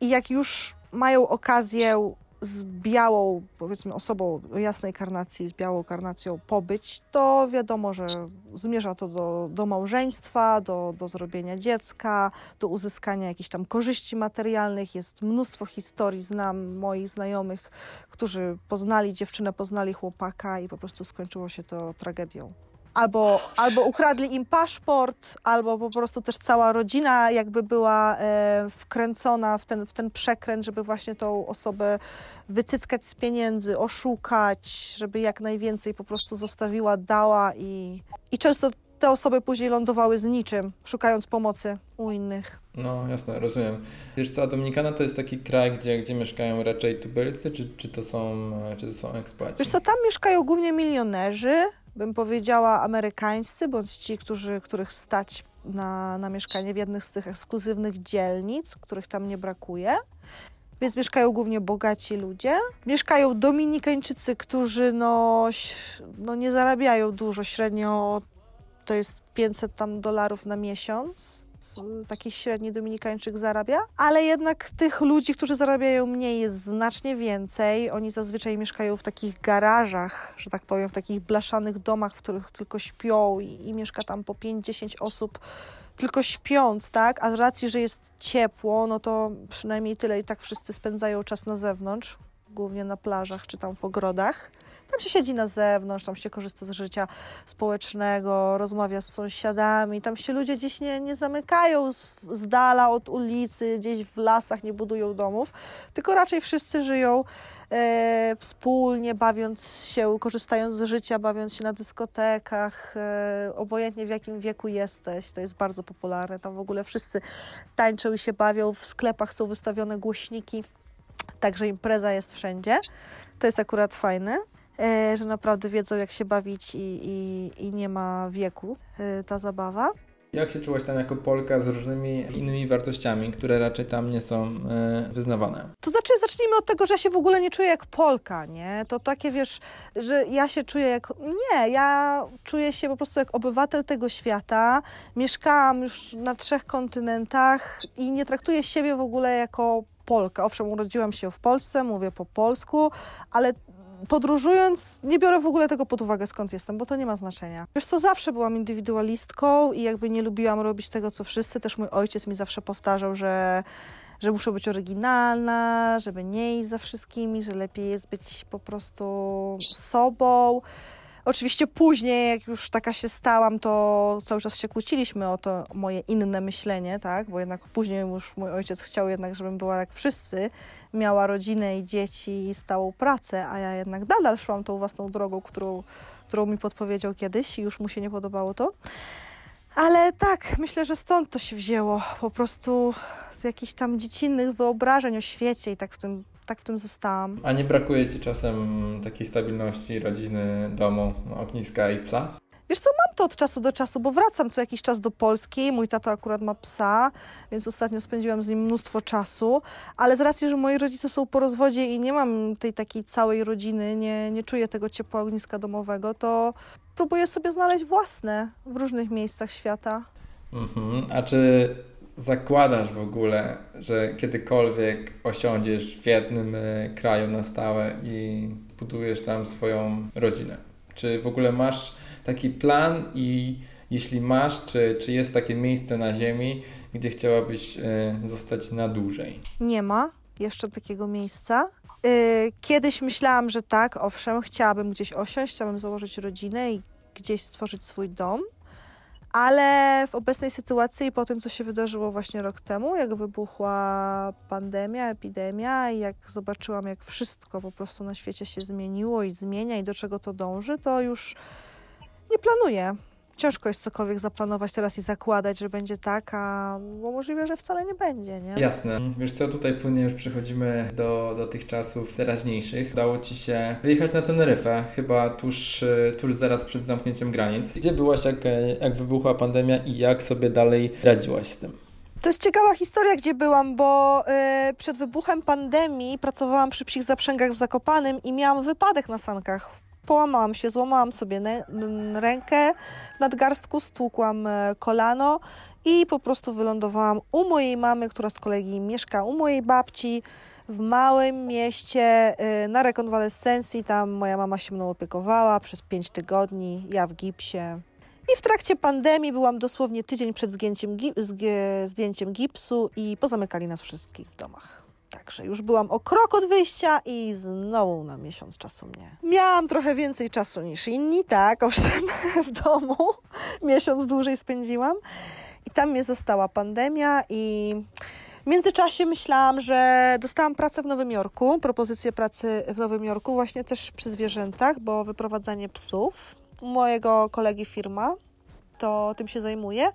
i jak już mają okazję z białą, powiedzmy osobą jasnej karnacji, z białą karnacją pobyć, to wiadomo, że zmierza to do, do małżeństwa, do, do zrobienia dziecka, do uzyskania jakichś tam korzyści materialnych. Jest mnóstwo historii, znam moich znajomych, którzy poznali dziewczynę, poznali chłopaka i po prostu skończyło się to tragedią albo, albo ukradli im paszport, albo po prostu też cała rodzina jakby była e, wkręcona w ten, w ten przekręt, żeby właśnie tą osobę wycyckać z pieniędzy, oszukać, żeby jak najwięcej po prostu zostawiła, dała i, i często te osoby później lądowały z niczym, szukając pomocy u innych. No jasne, rozumiem. Wiesz co, Dominikana to jest taki kraj, gdzie, gdzie mieszkają raczej tubylcy, czy, czy, to są, czy to są ekspłaci? Wiesz co, tam mieszkają głównie milionerzy, bym powiedziała amerykańscy, bądź ci, którzy, których stać na, na mieszkanie w jednych z tych ekskluzywnych dzielnic, których tam nie brakuje. Więc mieszkają głównie bogaci ludzie. Mieszkają Dominikańczycy, którzy no, no nie zarabiają dużo, średnio to jest 500 tam dolarów na miesiąc taki średni Dominikańczyk zarabia, ale jednak tych ludzi, którzy zarabiają mniej jest znacznie więcej. Oni zazwyczaj mieszkają w takich garażach, że tak powiem, w takich blaszanych domach, w których tylko śpią i, i mieszka tam po 5-10 osób tylko śpiąc, tak? A z racji, że jest ciepło, no to przynajmniej tyle i tak wszyscy spędzają czas na zewnątrz, głównie na plażach czy tam w ogrodach. Tam się siedzi na zewnątrz, tam się korzysta z życia społecznego, rozmawia z sąsiadami, tam się ludzie gdzieś nie, nie zamykają z, z dala od ulicy, gdzieś w lasach nie budują domów, tylko raczej wszyscy żyją e, wspólnie, bawiąc się, korzystając z życia, bawiąc się na dyskotekach, e, obojętnie w jakim wieku jesteś, to jest bardzo popularne. Tam w ogóle wszyscy tańczą i się bawią, w sklepach są wystawione głośniki, także impreza jest wszędzie. To jest akurat fajne. E, że naprawdę wiedzą, jak się bawić i, i, i nie ma wieku e, ta zabawa. Jak się czułaś tam jako Polka z różnymi innymi wartościami, które raczej tam nie są e, wyznawane? To znaczy, zacznijmy od tego, że ja się w ogóle nie czuję jak Polka, nie? To takie, wiesz, że ja się czuję jak... Nie, ja czuję się po prostu jak obywatel tego świata. Mieszkałam już na trzech kontynentach i nie traktuję siebie w ogóle jako Polka. Owszem, urodziłam się w Polsce, mówię po polsku, ale podróżując nie biorę w ogóle tego pod uwagę, skąd jestem, bo to nie ma znaczenia. Wiesz co, zawsze byłam indywidualistką i jakby nie lubiłam robić tego, co wszyscy. Też mój ojciec mi zawsze powtarzał, że że muszę być oryginalna, żeby nie iść za wszystkimi, że lepiej jest być po prostu sobą. Oczywiście później, jak już taka się stałam, to cały czas się kłóciliśmy o to moje inne myślenie, tak? Bo jednak później już mój ojciec chciał jednak, żebym była jak wszyscy, miała rodzinę i dzieci i stałą pracę, a ja jednak nadal szłam tą własną drogą, którą, którą mi podpowiedział kiedyś i już mu się nie podobało to. Ale tak, myślę, że stąd to się wzięło. Po prostu z jakichś tam dziecinnych wyobrażeń o świecie i tak w tym tak w tym zostałam. A nie brakuje Ci czasem takiej stabilności rodziny, domu, ogniska i psa? Wiesz co, mam to od czasu do czasu, bo wracam co jakiś czas do Polski. Mój tata akurat ma psa, więc ostatnio spędziłam z nim mnóstwo czasu, ale z racji, że moi rodzice są po rozwodzie i nie mam tej takiej całej rodziny, nie, nie czuję tego ciepła ogniska domowego, to próbuję sobie znaleźć własne w różnych miejscach świata. Mhm. A czy zakładasz w ogóle, że kiedykolwiek osiądziesz w jednym e, kraju na stałe i budujesz tam swoją rodzinę? Czy w ogóle masz taki plan i jeśli masz, czy, czy jest takie miejsce na ziemi, gdzie chciałabyś e, zostać na dłużej? Nie ma jeszcze takiego miejsca. E, kiedyś myślałam, że tak, owszem, chciałabym gdzieś osiąść, chciałabym założyć rodzinę i gdzieś stworzyć swój dom ale w obecnej sytuacji i po tym, co się wydarzyło właśnie rok temu, jak wybuchła pandemia, epidemia i jak zobaczyłam, jak wszystko po prostu na świecie się zmieniło i zmienia i do czego to dąży, to już nie planuję ciężko jest cokolwiek zaplanować teraz i zakładać, że będzie tak, a bo możliwe, że wcale nie będzie, nie? Jasne. Wiesz co, tutaj płynnie już przechodzimy do, do tych czasów teraźniejszych. Udało Ci się wyjechać na Teneryfę, chyba tuż, tuż zaraz przed zamknięciem granic. Gdzie byłaś, jak, jak wybuchła pandemia i jak sobie dalej radziłaś z tym? To jest ciekawa historia, gdzie byłam, bo y, przed wybuchem pandemii pracowałam przy psich zaprzęgach w Zakopanym i miałam wypadek na sankach połamałam się, złamałam sobie rękę w nadgarstku, stłukłam e, kolano i po prostu wylądowałam u mojej mamy, która z kolei mieszka u mojej babci w małym mieście e, na rekonwalescencji. Tam moja mama się mną opiekowała przez 5 tygodni, ja w gipsie. I w trakcie pandemii byłam dosłownie tydzień przed zgie- zdjęciem gipsu i pozamykali nas wszystkich w domach. Także już byłam o krok od wyjścia i znowu na miesiąc czasu mnie. Miałam trochę więcej czasu niż inni, tak, owszem, w domu. Miesiąc dłużej spędziłam. I tam mnie została pandemia i w międzyczasie myślałam, że dostałam pracę w Nowym Jorku, propozycję pracy w Nowym Jorku, właśnie też przy zwierzętach, bo wyprowadzanie psów. Mojego kolegi firma to tym się zajmuje.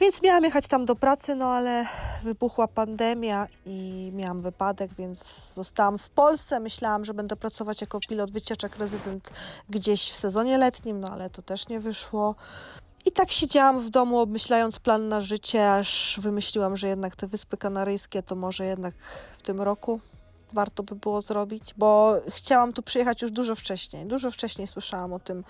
Więc miałam jechać tam do pracy, no ale wybuchła pandemia i miałam wypadek, więc zostałam w Polsce. Myślałam, że będę pracować jako pilot wycieczek rezydent gdzieś w sezonie letnim, no ale to też nie wyszło. I tak siedziałam w domu, obmyślając plan na życie, aż wymyśliłam, że jednak te Wyspy Kanaryjskie to może jednak w tym roku warto by było zrobić, bo chciałam tu przyjechać już dużo wcześniej. Dużo wcześniej słyszałam o tym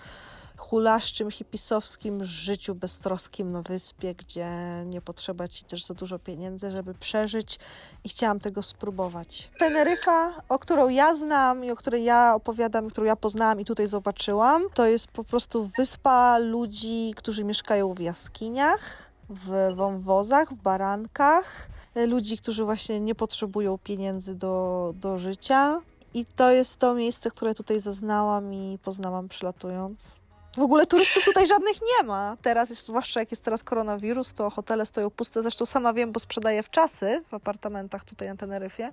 hulaszczym, hipisowskim życiu beztroskim na wyspie, gdzie nie potrzeba ci też za dużo pieniędzy, żeby przeżyć i chciałam tego spróbować. Teneryfa, o którą ja znam i o której ja opowiadam, którą ja poznałam i tutaj zobaczyłam, to jest po prostu wyspa ludzi, którzy mieszkają w jaskiniach, w wąwozach, w barankach, ludzi, którzy właśnie nie potrzebują pieniędzy do, do życia. I to jest to miejsce, które tutaj zaznałam i poznałam przylatując. W ogóle turystów tutaj żadnych nie ma. Teraz, zwłaszcza jak jest teraz koronawirus, to hotele stoją puste. Zresztą sama wiem, bo sprzedaję w czasy w apartamentach tutaj na Teneryfie.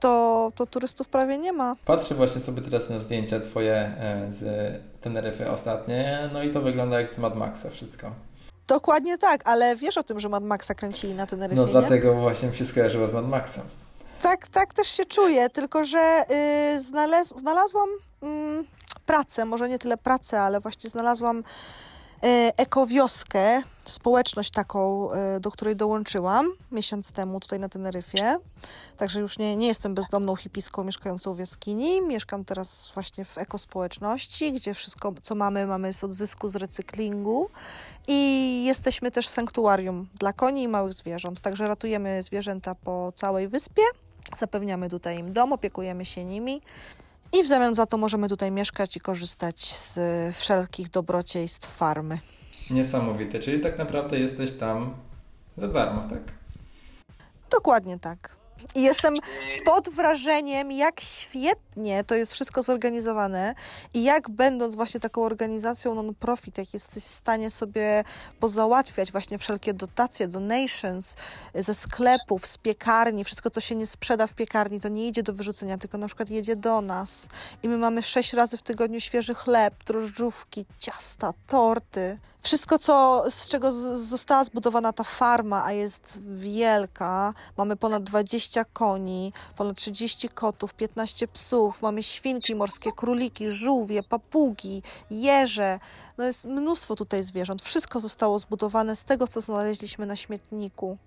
To, to turystów prawie nie ma. Patrzę właśnie sobie teraz na zdjęcia Twoje e, z Teneryfy ostatnie, no i to wygląda jak z Mad Maxa wszystko. Dokładnie tak, ale wiesz o tym, że Mad Maxa kręcili na Teneryfie, No nie? dlatego właśnie mi się skojarzyło z Mad Maxem. Tak, tak też się czuję, tylko że y, znalaz, znalazłam mm, pracę, może nie tyle pracę, ale właśnie znalazłam y, ekowioskę, społeczność taką, y, do której dołączyłam miesiąc temu tutaj na Teneryfie. Także już nie, nie jestem bezdomną hipiską mieszkającą w jaskini. Mieszkam teraz właśnie w ekospołeczności, gdzie wszystko, co mamy, mamy z odzysku, z recyklingu. I jesteśmy też sanktuarium dla koni i małych zwierząt. Także ratujemy zwierzęta po całej wyspie. Zapewniamy tutaj im dom, opiekujemy się nimi. I w zamian za to możemy tutaj mieszkać i korzystać z wszelkich dobrocieństw farmy. Niesamowite, czyli tak naprawdę jesteś tam za darmo, tak? Dokładnie tak. I jestem pod wrażeniem, jak świetnie to jest wszystko zorganizowane i jak będąc właśnie taką organizacją non-profit, jak jesteś w stanie sobie pozałatwiać właśnie wszelkie dotacje, donations ze sklepów, z piekarni, wszystko co się nie sprzeda w piekarni, to nie idzie do wyrzucenia, tylko na przykład jedzie do nas. I my mamy sześć razy w tygodniu świeży chleb, drożdżówki, ciasta, torty. Wszystko, co, z czego została zbudowana ta farma, a jest wielka, mamy ponad 20 koni, ponad 30 kotów, 15 psów, mamy świnki morskie, króliki, żółwie, papugi, jeże. No jest mnóstwo tutaj zwierząt. Wszystko zostało zbudowane z tego, co znaleźliśmy na śmietniku.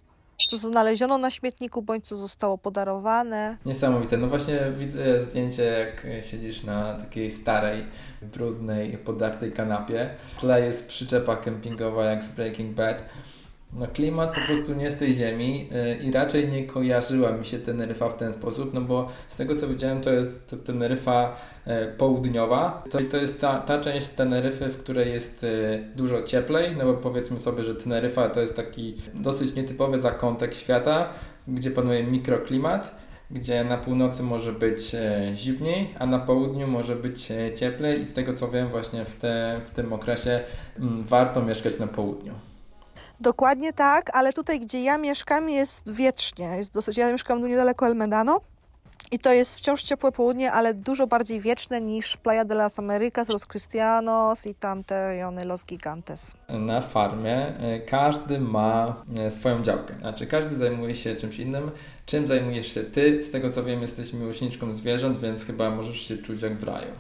Co znaleziono na śmietniku, bądź co zostało podarowane. Niesamowite. No właśnie widzę zdjęcie, jak siedzisz na takiej starej, brudnej, podartej kanapie. W tle jest przyczepa kempingowa jak z Breaking Bad. No klimat po prostu nie z tej ziemi yy, i raczej nie kojarzyła mi się Teneryfa w ten sposób, no bo z tego co widziałem to jest Teneryfa e, południowa. To, to jest ta, ta część Teneryfy, w której jest e, dużo cieplej, no bo powiedzmy sobie, że Teneryfa to jest taki dosyć nietypowy zakątek świata, gdzie panuje mikroklimat gdzie na północy może być e, zimniej, a na południu może być cieplej i z tego co wiem właśnie w, te, w tym okresie mm, warto mieszkać na południu. Dokładnie tak, ale tutaj, gdzie ja mieszkam, jest wietrznie. Jest dosyć. Ja mieszkam tu niedaleko El Medano. I to jest wciąż ciepłe południe, ale dużo bardziej wieczne niż Playa de las Americas, Los Cristianos i tamte rejony Los Gigantes. Na farmie e, każdy ma e, swoją działkę, znaczy każdy zajmuje się czymś innym. Czym zajmujesz się ty? Z tego co wiem jesteś miłośniczką zwierząt, więc chyba możesz się czuć jak w raju.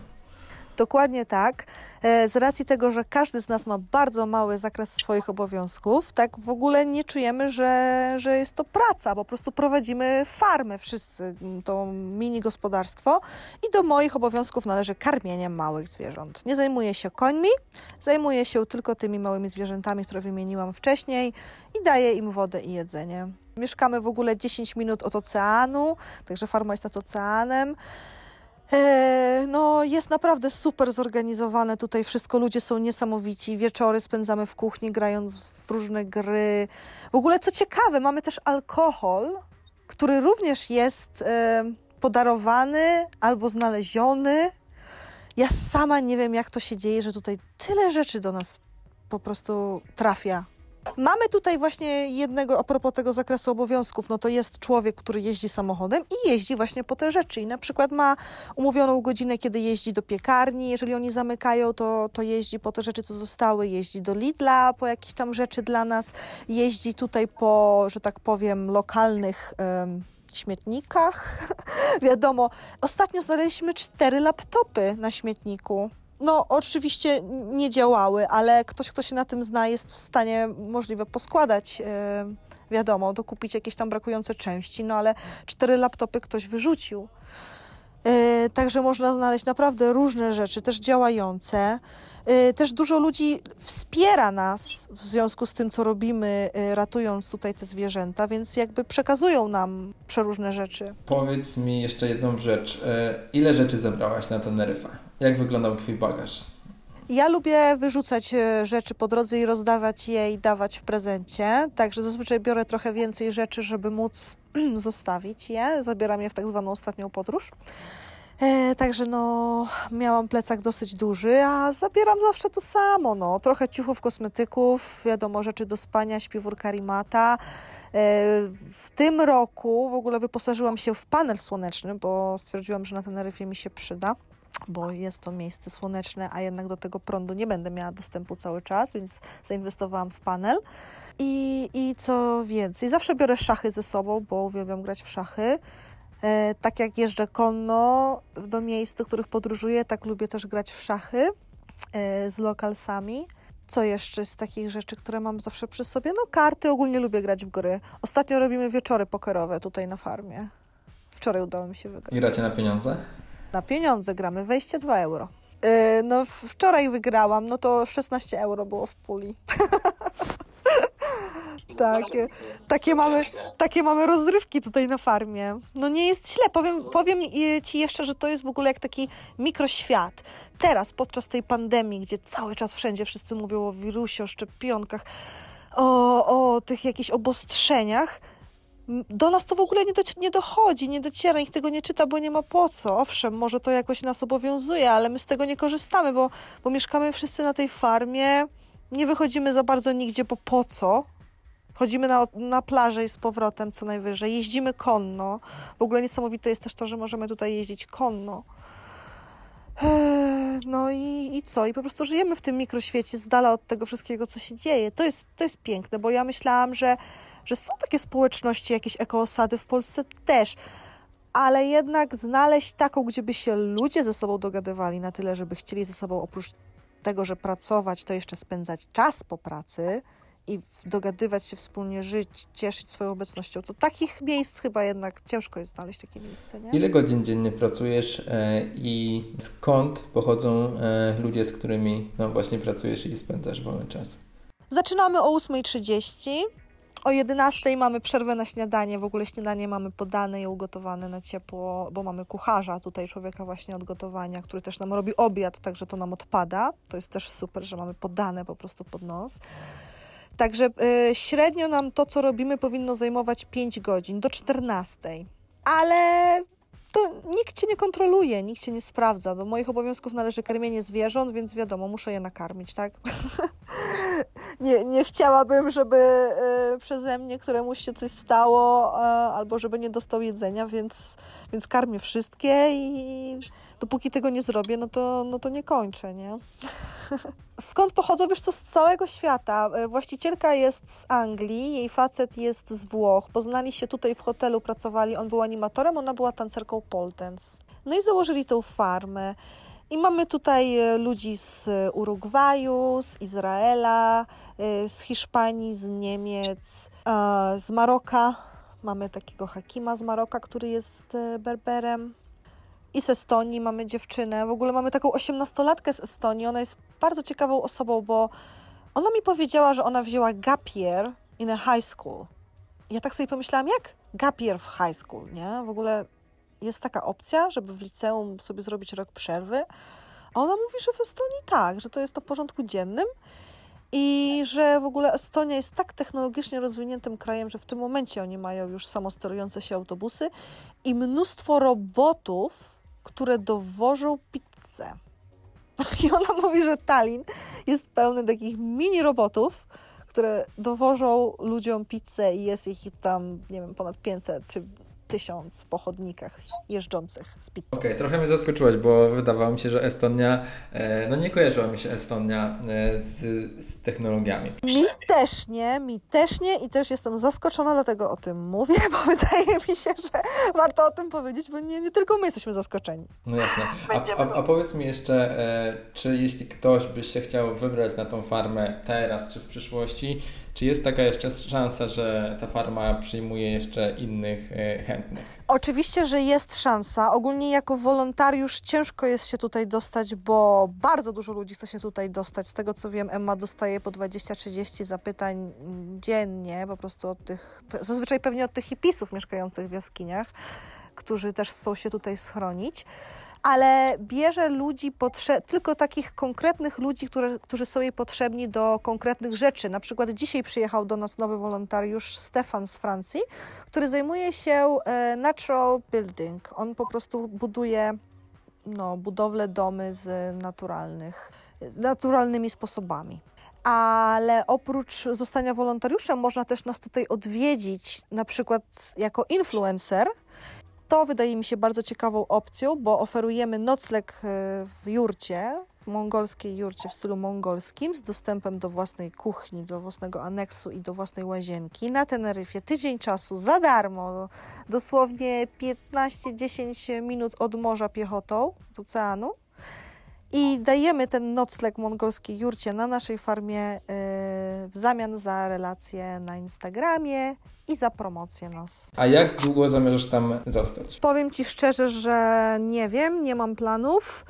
Dokładnie tak. E, Z racji tego, że każdy z nas ma bardzo mały zakres swoich obowiązków, tak w ogóle nie czujemy, że, że jest to praca. Po prostu prowadzimy farmę wszyscy, to mini gospodarstwo i do moich obowiązków należy karmienie małych zwierząt. Nie zajmuję się końmi, zajmuję się tylko tymi małymi zwierzętami, które wymieniłam wcześniej i daję im wodę i jedzenie. Mieszkamy w ogóle 10 minut od oceanu, także farma jest nad oceanem. E, No, jest naprawdę super zorganizowane tutaj wszystko. Ludzie są niesamowici. Wieczory spędzamy w kuchni, grając w różne gry. W ogóle, co ciekawe, mamy też alkohol, który również jest e, podarowany albo znaleziony. Ja sama nie wiem, jak to się dzieje, że tutaj tyle rzeczy do nas po prostu trafia. Mamy tutaj właśnie jednego, a propos tego zakresu obowiązków, no to jest człowiek, który jeździ samochodem i jeździ właśnie po te rzeczy. I na przykład ma umówioną godzinę, kiedy jeździ do piekarni, jeżeli oni zamykają, to, to jeździ po te rzeczy, co zostały, jeździ do Lidla po jakieś tam rzeczy dla nas, jeździ tutaj po, że tak powiem, lokalnych em, śmietnikach. Wiadomo, ostatnio znaleźliśmy cztery laptopy na śmietniku. No, oczywiście nie działały, ale ktoś, kto się na tym zna, jest w stanie możliwe poskładać, e, wiadomo, dokupić jakieś tam brakujące części, no ale cztery laptopy ktoś wyrzucił. E, Także można znaleźć naprawdę różne rzeczy, też działające. E, Też dużo ludzi wspiera nas w związku z tym, co robimy, e, ratując tutaj te zwierzęta, więc jakby przekazują nam przeróżne rzeczy. Powiedz mi jeszcze jedną rzecz. E, Ile rzeczy zabrałaś na Teneryfę? Jak wyglądał Twój bagaż? Ja lubię wyrzucać e, rzeczy po drodze i rozdawać je i dawać w prezencie, także zazwyczaj biorę trochę więcej rzeczy, żeby móc zostawić je. Zabieram je w tak zwaną ostatnią podróż. E, także no, miałam plecak dosyć duży, a zabieram zawsze to samo. No. Trochę ciuchów, kosmetyków, wiadomo, rzeczy do spania, śpiwór karimata. E, w tym roku w ogóle wyposażyłam się w panel słoneczny, bo stwierdziłam, że na Teneryfie mi się przyda bo jest to miejsce słoneczne, a jednak do tego prądu nie będę miała dostępu cały czas, więc zainwestowałam w panel. I, I co więcej, zawsze biorę szachy ze sobą, bo uwielbiam grać w szachy. E, tak jak jeżdżę konno do miejsc, do których podróżuję, tak lubię też grać w szachy e, z lokalsami. Co jeszcze z takich rzeczy, które mam zawsze przy sobie? No karty, ogólnie lubię grać w gry. Ostatnio robimy wieczory pokerowe tutaj na farmie. Wczoraj udało mi się wygrać. I gracie na pieniądze? Na pieniądze gramy, wejście 2 euro. Yy, no wczoraj wygrałam, no to 16 euro było w puli. takie, takie, mamy, takie mamy rozrywki tutaj na farmie. No nie jest źle, powiem, powiem y, Ci jeszcze, że to jest w ogóle jak taki mikroświat. Teraz, podczas tej pandemii, gdzie cały czas wszędzie wszyscy mówią o wirusie, o szczepionkach, o, o tych jakichś obostrzeniach, do nas to w ogóle nie, doci- nie dochodzi, nie dociera, nikt tego nie czyta, bo nie ma po co. Owszem, może to jakoś nas obowiązuje, ale my z tego nie korzystamy, bo, bo mieszkamy wszyscy na tej farmie, nie wychodzimy za bardzo nigdzie, bo po co? Chodzimy na, na plażę i z powrotem co najwyżej, jeździmy konno. W ogóle niesamowite jest też to, że możemy tutaj jeździć konno. Eee, No i, i co? I po prostu żyjemy w tym mikroświecie z dala od tego wszystkiego, co się dzieje. To jest, to jest piękne, bo ja myślałam, że, że są takie społeczności, jakieś ekoosady w Polsce też, ale jednak znaleźć taką, gdzie by się ludzie ze sobą dogadywali na tyle, żeby chcieli ze sobą oprócz tego, że pracować, to jeszcze spędzać czas po pracy i dogadywać się, wspólnie żyć, cieszyć swoją obecnością, to takich miejsc chyba jednak ciężko jest znaleźć takie miejsce, nie? Ile godzin dziennie pracujesz e, i skąd pochodzą e, ludzie, z którymi no, właśnie pracujesz i spędzasz wolny czas? Zaczynamy o 8.30. O 11.00 mamy przerwę na śniadanie. W ogóle śniadanie mamy podane i ugotowane na ciepło, bo mamy kucharza tutaj, człowieka właśnie od gotowania, który też nam robi obiad, także to nam odpada. To jest też super, że mamy podane po prostu pod nos. Także y, średnio nam to, co robimy, powinno zajmować 5 godzin do 14.00. Ale to nikt cię nie kontroluje, nikt cię nie sprawdza. Do moich obowiązków należy karmienie zwierząt, więc wiadomo, muszę je nakarmić, tak? nie, nie chciałabym, żeby e, przeze mnie któremuś się coś stało, e, albo żeby nie dostał jedzenia, więc, więc karmię wszystkie i dopóki tego nie zrobię, no to, no to nie kończę, nie? Skąd pochodzą? Wiesz co, z całego świata. E, Właścicielka jest z Anglii, jej facet jest z Włoch. Poznali się tutaj w hotelu, pracowali. On był animatorem, ona była tancerką pole dance. No i założyli tą farmę. I mamy tutaj e, ludzi z e, Urugwaju, z Izraela, e, z Hiszpanii, z Niemiec, z Maroka. Mamy takiego Hakima z Maroka, który jest Berberem. I z Estonii mamy dziewczynę. W ogóle mamy taką osiemnastolatkę z Estonii. Ona jest bardzo ciekawą osobą, bo ona mi powiedziała, że ona wzięła gap year in a high school. Ja tak sobie pomyślałam, jak gap year w high school, nie? W ogóle jest taka opcja, żeby w liceum sobie zrobić rok przerwy. A ona mówi, że w Estonii tak, że to jest na porządku dziennym i że w ogóle Estonia jest tak technologicznie rozwiniętym krajem, że w tym momencie oni mają już samosterujące się autobusy i mnóstwo robotów, które dowożą pizzę. I ona mówi, że Tallinn jest pełny takich mini robotów, które dowożą ludziom pizzę i jest ich tam, nie wiem, ponad 500 czy 1000 po chodnikach jeżdżących z pizzą. Okej, trochę mnie zaskoczyłaś, bo wydawało mi się, że Estonia, e, no nie kojarzyła mi się Estonia e, z, z technologiami. Mi też nie, mi też nie i też jestem zaskoczona, dlatego o tym mówię, bo wydaje mi się, że warto o tym powiedzieć, bo nie, nie tylko my jesteśmy zaskoczeni. No jasne. A, a, a powiedz mi jeszcze, e, czy jeśli ktoś by się chciał wybrać na tą farmę teraz czy w przyszłości, czy jest taka jeszcze szansa, że ta farma przyjmuje jeszcze innych e, chętnych? Oczywiście, że jest szansa. Ogólnie jako wolontariusz ciężko jest się tutaj dostać, bo bardzo dużo ludzi chce się tutaj dostać. Z tego co wiem, Emma dostaje po 20-30 zapytań dziennie, po prostu od tych, zazwyczaj pewnie od tych hipisów mieszkających w jaskiniach, którzy też chcą się tutaj schronić. Ale bierze ludzi, potrze- tylko takich konkretnych ludzi, które, którzy są jej potrzebni do konkretnych rzeczy. Na przykład dzisiaj przyjechał do nas nowy wolontariusz Stefan z Francji, który zajmuje się e, natural building. On po prostu buduje no, budowlę domy z naturalnych, naturalnymi sposobami. Ale oprócz zostania wolontariuszem można też nas tutaj odwiedzić, na przykład jako influencer. To wydaje mi się bardzo ciekawą opcją, bo oferujemy nocleg e, w jurcie, w mongolskiej jurcie w stylu mongolskim, z dostępem do własnej kuchni, do własnego aneksu i do własnej łazienki na Teneryfie. Tydzień czasu za darmo, dosłownie 15-10 minut od morza piechotą do oceanu. I dajemy ten nocleg mongolskiej jurcie na naszej farmie e, w zamian za relacje na Instagramie i za promocję nas. A jak długo zamierzasz tam zostać? Powiem Ci szczerze, że nie wiem, nie mam planów.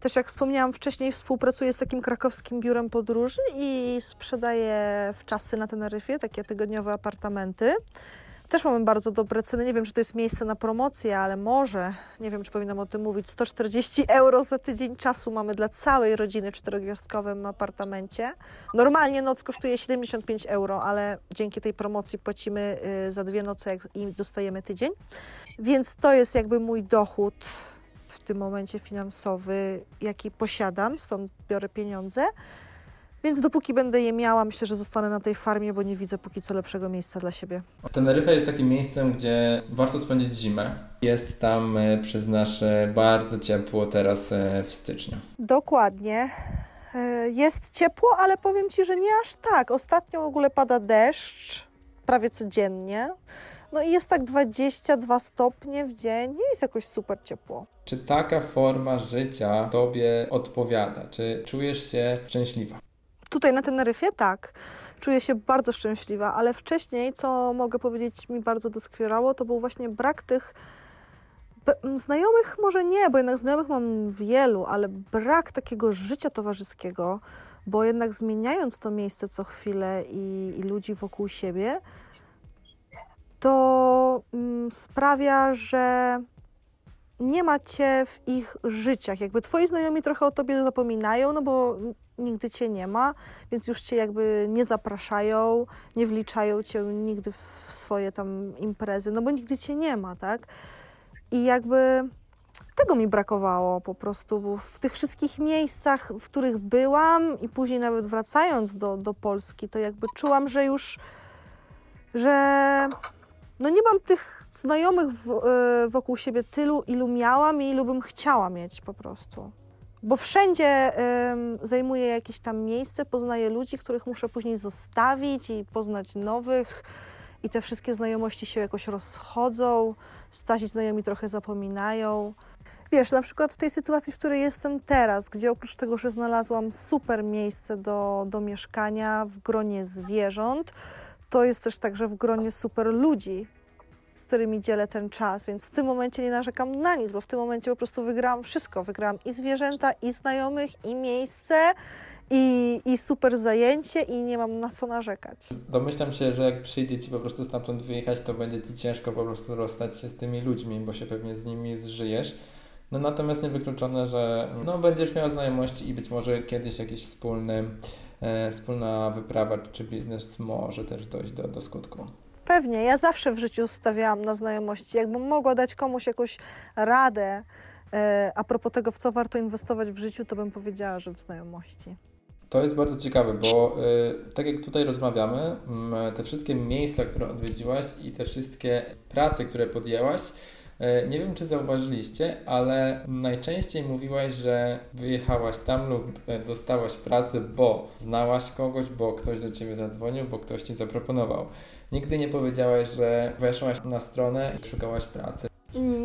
Też jak wspomniałam wcześniej, współpracuję z takim krakowskim biurem podróży i sprzedaję w czasy na Teneryfie takie tygodniowe apartamenty. Też mamy bardzo dobre ceny. Nie wiem, czy to jest miejsce na promocję, ale może, nie wiem, czy powinnam o tym mówić, 140 euro za tydzień czasu mamy dla całej rodziny w czterogwiazdkowym apartamencie. Normalnie noc kosztuje 75 euro, ale dzięki tej promocji płacimy y, za dwie noce i dostajemy tydzień. Więc to jest jakby mój dochód w tym momencie finansowy, jaki posiadam, stąd biorę pieniądze. Więc dopóki będę je miała, myślę, że zostanę na tej farmie, bo nie widzę póki co lepszego miejsca dla siebie. Teneryfa jest takim miejscem, gdzie warto spędzić zimę. Jest tam e, przez nasze bardzo ciepło teraz e, w styczniu. Dokładnie. E, Jest ciepło, ale powiem Ci, że nie aż tak. Ostatnio w ogóle pada deszcz prawie codziennie. No i jest tak 22 stopnie w dzień. Nie jest jakoś super ciepło. Czy taka forma życia Tobie odpowiada? Czy czujesz się szczęśliwa? Tutaj na Teneryfie tak. Czuję się bardzo szczęśliwa, ale wcześniej, co mogę powiedzieć, mi bardzo doskwierało, to był właśnie brak tych znajomych, może nie, bo jednak znajomych mam wielu, ale brak takiego życia towarzyskiego, bo jednak zmieniając to miejsce co chwilę i, i ludzi wokół siebie, to mm, sprawia, że nie ma cię w ich życiach. Jakby twoi znajomi trochę o tobie zapominają, no bo nigdy cię nie ma, więc już cię jakby nie zapraszają, nie wliczają cię nigdy w swoje tam imprezy, no bo nigdy cię nie ma, tak? I jakby tego mi brakowało po prostu, bo w tych wszystkich miejscach, w których byłam i później nawet wracając do, do Polski, to jakby czułam, że już, że no nie mam tych znajomych w, e, wokół siebie tylu, ilu miałam i ilu bym chciała mieć po prostu. Bo wszędzie em, zajmuję jakieś tam miejsce, poznaję ludzi, których muszę później zostawić i poznać nowych. I te wszystkie znajomości się jakoś rozchodzą, stasi znajomi trochę zapominają. Wiesz, na przykład w tej sytuacji, w której jestem teraz, gdzie oprócz tego, że znalazłam super miejsce do, do mieszkania w gronie zwierząt, to jest też także w gronie super ludzi, z którymi dzielę ten czas, więc w tym momencie nie narzekam na nic, bo w tym momencie po prostu wygrałam wszystko. Wygrałam i zwierzęta, i znajomych, i miejsce, i, i super zajęcie, i nie mam na co narzekać. Domyślam się, że jak przyjdzie ci po prostu stamtąd wyjechać, to będzie ci ciężko po prostu rozstać się z tymi ludźmi, bo się pewnie z nimi zżyjesz. No natomiast niewykluczone, że no, będziesz miał znajomości i być może kiedyś jakiś wspólny, e, wspólna wyprawa czy biznes może też dojść do, do skutku. Pewnie, ja zawsze w życiu stawiałam na znajomości. Jakbym mogła dać komuś jakąś radę e, a propos tego, w co warto inwestować w życiu, to bym powiedziała, że w znajomości. To jest bardzo ciekawe, bo y, tak jak tutaj rozmawiamy, mm, te wszystkie miejsca, które odwiedziłaś i te wszystkie prace, które podjęłaś, y, nie wiem czy zauważyliście, ale najczęściej mówiłaś, że wyjechałaś tam lub y, dostałaś pracę, bo znałaś kogoś, bo ktoś do ciebie zadzwonił, bo ktoś ci zaproponował. Nigdy nie powiedziałaś, że weszłaś na stronę i szukałaś pracy.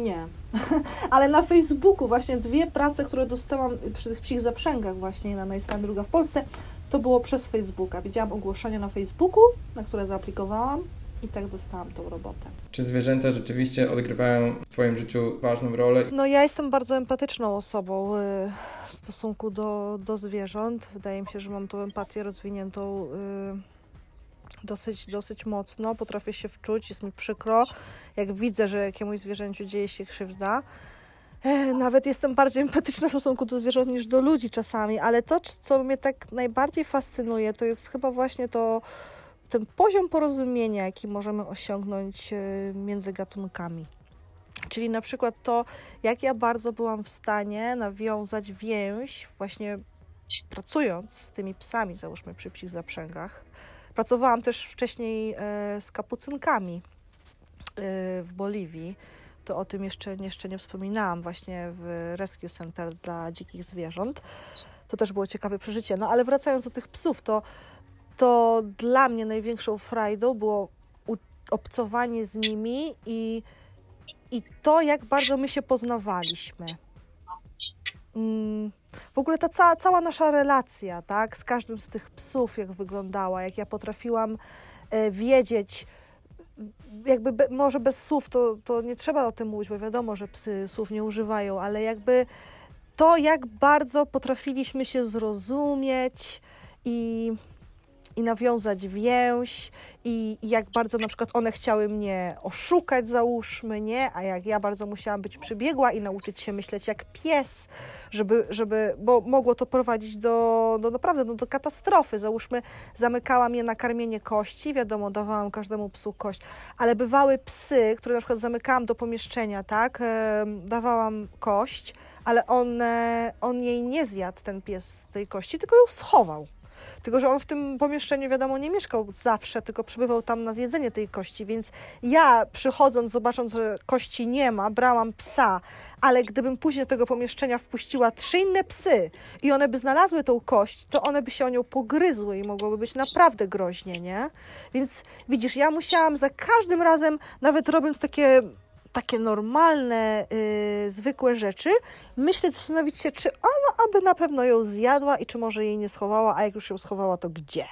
Nie. Ale na Facebooku właśnie dwie prace, które dostałam przy tych psich zaprzęgach właśnie na Najstan druga w Polsce, to było przez Facebooka. Widziałam ogłoszenie na Facebooku, na które zaaplikowałam i tak dostałam tą robotę. Czy zwierzęta rzeczywiście odgrywają w Twoim życiu ważną rolę? No ja jestem bardzo empatyczną osobą y, w stosunku do, do zwierząt. Wydaje mi się, że mam tą empatię rozwiniętą y, dosyć, dosyć mocno. Potrafię się wczuć, jest mi przykro, jak widzę, że jakiemuś zwierzęciu dzieje się krzywda. E, Nawet jestem bardziej empatyczna w stosunku do zwierząt niż do ludzi czasami, ale to, co mnie tak najbardziej fascynuje, to jest chyba właśnie to, ten poziom porozumienia, jaki możemy osiągnąć e, między gatunkami. Czyli na przykład to, jak ja bardzo byłam w stanie nawiązać więź, właśnie pracując z tymi psami, załóżmy przy psich zaprzęgach. Pracowałam też wcześniej e, z kapucynkami e, w Boliwii. To o tym jeszcze, jeszcze nie wspominałam, właśnie w Rescue Center dla dzikich zwierząt. To też było ciekawe przeżycie. No ale wracając do tych psów, to, to dla mnie największą frajdą było obcowanie z nimi i, i to, jak bardzo my się poznawaliśmy. Mm, w ogóle ta cała, cała nasza relacja, tak, z każdym z tych psów, jak wyglądała, jak ja potrafiłam e, wiedzieć, jakby be, może bez słów to, to nie trzeba o tym mówić, bo wiadomo, że psy słów nie używają, ale jakby to, jak bardzo potrafiliśmy się zrozumieć i, i nawiązać więź, i, jak bardzo na przykład one chciały mnie oszukać, załóżmy, nie? A jak ja bardzo musiałam być przybiegła i nauczyć się myśleć jak pies, żeby, żeby bo mogło to prowadzić do, do naprawdę no, do katastrofy. Załóżmy, zamykałam je na karmienie kości, wiadomo, dawałam każdemu psu kość, ale bywały psy, które na przykład zamykałam do pomieszczenia, tak, dawałam kość, ale on, on jej nie zjadł, ten pies, tej kości, tylko ją schował. Tylko, że on w tym pomieszczeniu, wiadomo, nie mieszkał zawsze, tylko przybywał tam na zjedzenie tej kości, więc ja przychodząc, zobacząc, że kości nie ma, brałam psa, ale gdybym później do tego pomieszczenia wpuściła trzy inne psy i one by znalazły tą kość, to one by się o nią pogryzły i mogłoby być naprawdę groźnie, nie? Więc widzisz, ja musiałam za każdym razem, nawet robiąc takie takie normalne, yy, zwykłe rzeczy, myśleć, zastanowić się, czy ona aby na pewno ją zjadła i czy może jej nie schowała, a jak już ją schowała, to gdzie?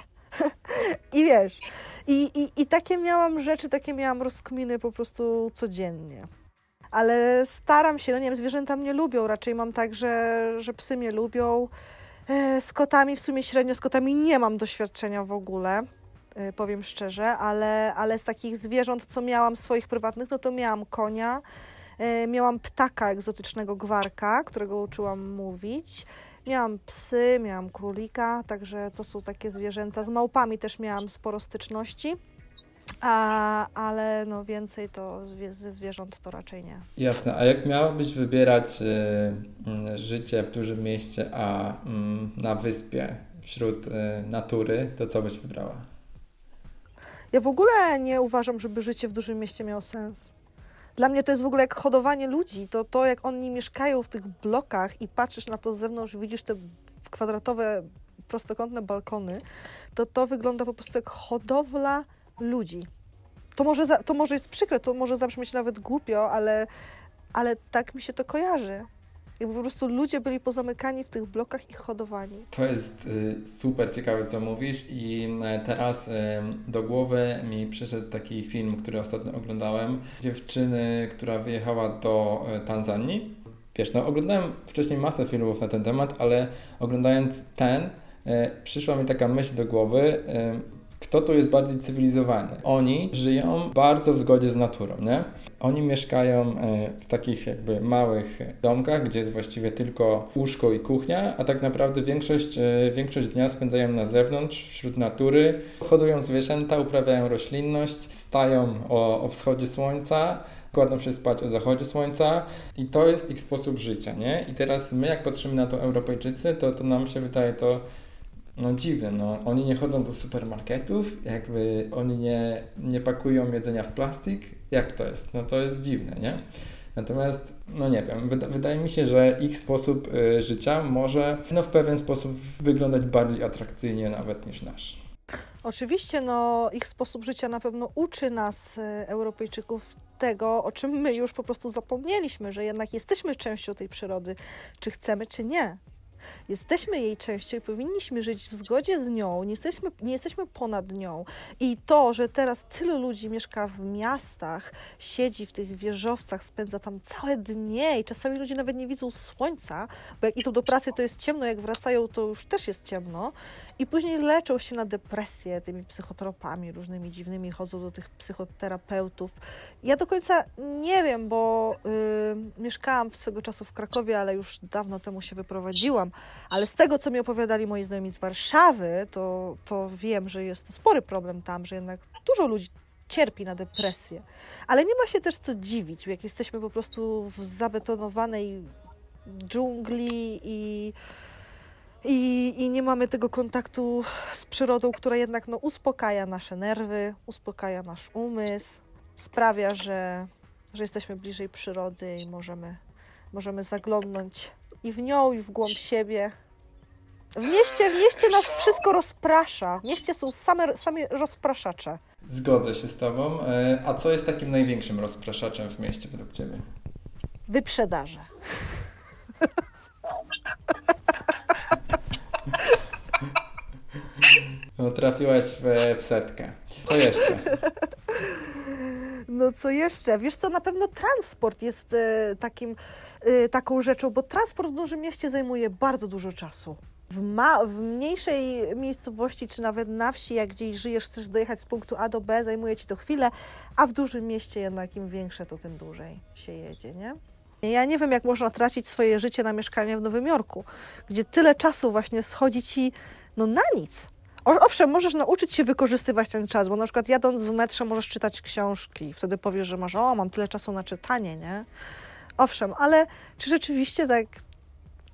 I wiesz, i, i, i takie miałam rzeczy, takie miałam rozkminy po prostu codziennie. Ale staram się, no nie wiem, zwierzęta mnie lubią, raczej mam tak, że, że psy mnie lubią. E, Z kotami w sumie średnio, z kotami nie mam doświadczenia w ogóle, powiem szczerze, ale, ale z takich zwierząt, co miałam swoich prywatnych, no to miałam konia, e, miałam ptaka egzotycznego gwarka, którego uczyłam mówić. Miałam psy, miałam królika, także to są takie zwierzęta. Z małpami też miałam sporo styczności, a, ale no więcej to zwie, ze zwierząt to raczej nie. Jasne, a jak miałabyś wybierać y, mm, życie w dużym mieście, a mm, na wyspie wśród y, natury, to co byś wybrała? Ja w ogóle nie uważam, żeby życie w dużym mieście miało sens. Dla mnie to jest w ogóle jak hodowanie ludzi. To to, jak oni mieszkają w tych blokach i patrzysz na to z zewnątrz, widzisz te kwadratowe, prostokątne balkony, to to wygląda po prostu jak hodowla ludzi. To może, za, to może jest przykre, to może zabrzmieć nawet głupio, ale, ale tak mi się to kojarzy. Jakby po prostu ludzie byli pozamykani w tych blokach i hodowani. To jest y, super ciekawe, co mówisz i y, teraz y, do głowy mi przyszedł taki film, który ostatnio oglądałem. Dziewczyny, która wyjechała do y, Tanzanii. Wiesz, no oglądałem wcześniej masę filmów na ten temat, ale oglądając ten, przyszła mi taka myśl do głowy, kto tu jest bardziej cywilizowany. Oni żyją bardzo w zgodzie z naturą, nie? Oni mieszkają e, w takich jakby małych domkach, gdzie jest właściwie tylko łóżko i kuchnia, a tak naprawdę większość, e, większość dnia spędzają na zewnątrz, wśród natury, hodują zwierzęta, uprawiają roślinność, stają o, o wschodzie słońca, kładą się spać o zachodzie słońca i to jest ich sposób życia, nie? I teraz my jak patrzymy na to Europejczycy, to, to nam się wydaje to no dziwne, no. Oni nie chodzą do supermarketów, jakby oni nie, nie pakują jedzenia w plastik. Jak to jest? No to jest dziwne, nie? Natomiast, no nie wiem, wyda wydaje mi się, że ich sposób y, życia może no, w pewien sposób wyglądać bardziej atrakcyjnie nawet niż nasz. Oczywiście, no, ich sposób życia na pewno uczy nas, e, Europejczyków, tego, o czym my już po prostu zapomnieliśmy, że jednak jesteśmy częścią tej przyrody, czy chcemy, czy nie. Jesteśmy jej częścią i powinniśmy żyć w zgodzie z nią, nie jesteśmy, nie jesteśmy ponad nią. I to, że teraz tylu ludzi mieszka w miastach, siedzi w tych wieżowcach, spędza tam całe dnie i czasami ludzie nawet nie widzą słońca, bo jak idą do pracy, to jest ciemno, jak wracają, to już też jest ciemno. I później leczą się na depresję tymi psychotropami różnymi dziwnymi, chodzą do tych psychoterapeutów. Ja do końca nie wiem, bo y, mieszkałam swego czasu w Krakowie, ale już dawno temu się wyprowadziłam. Ale z tego, co mi opowiadali moi znajomi z Warszawy, to, to wiem, że jest to spory problem tam, że jednak dużo ludzi cierpi na depresję. Ale nie ma się też co dziwić, jak jesteśmy po prostu w zabetonowanej dżungli i i, i nie mamy tego kontaktu z przyrodą, która jednak no, uspokaja nasze nerwy, uspokaja nasz umysł, sprawia, że, że jesteśmy bliżej przyrody i możemy, możemy zaglądnąć i w nią, i w głąb siebie. W mieście, w mieście nas wszystko rozprasza. W mieście są same, same rozpraszacze. Zgodzę się z Tobą. E, a co jest takim największym rozpraszaczem w mieście według Ciebie? Wyprzedaże. No, trafiłaś w, w setkę. Co jeszcze? No co jeszcze? Wiesz co, na pewno transport jest e, takim, e, taką rzeczą, bo transport w dużym mieście zajmuje bardzo dużo czasu. W, ma, w mniejszej miejscowości, czy nawet na wsi, jak gdzieś żyjesz, chcesz dojechać z punktu A do B, zajmuje ci to chwilę, a w dużym mieście jednak im większe, to tym dłużej się jedzie, nie? Ja nie wiem, jak można tracić swoje życie na mieszkanie w Nowym Jorku, gdzie tyle czasu właśnie schodzi ci no, na nic. Owszem, możesz nauczyć się wykorzystywać ten czas, bo na przykład jadąc w metrze możesz czytać książki. Wtedy powiesz, że masz, o, mam tyle czasu na czytanie, nie? Owszem, ale czy rzeczywiście tak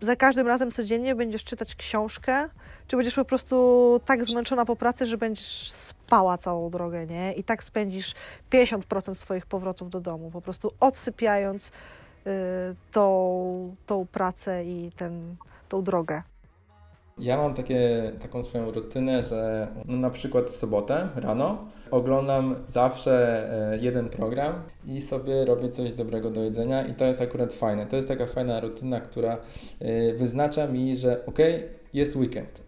za każdym razem codziennie będziesz czytać książkę? Czy będziesz po prostu tak zmęczona po pracy, że będziesz spała całą drogę, nie? I tak spędzisz 50% swoich powrotów do domu, po prostu odsypiając tą, tą pracę i ten, tą drogę. Ja mam takie, taką swoją rutynę, że no, na przykład w sobotę rano oglądam zawsze e, jeden program i sobie robię coś dobrego do jedzenia i to jest akurat fajne. To jest taka fajna rutyna, która e, wyznacza mi, że okej, jest weekend.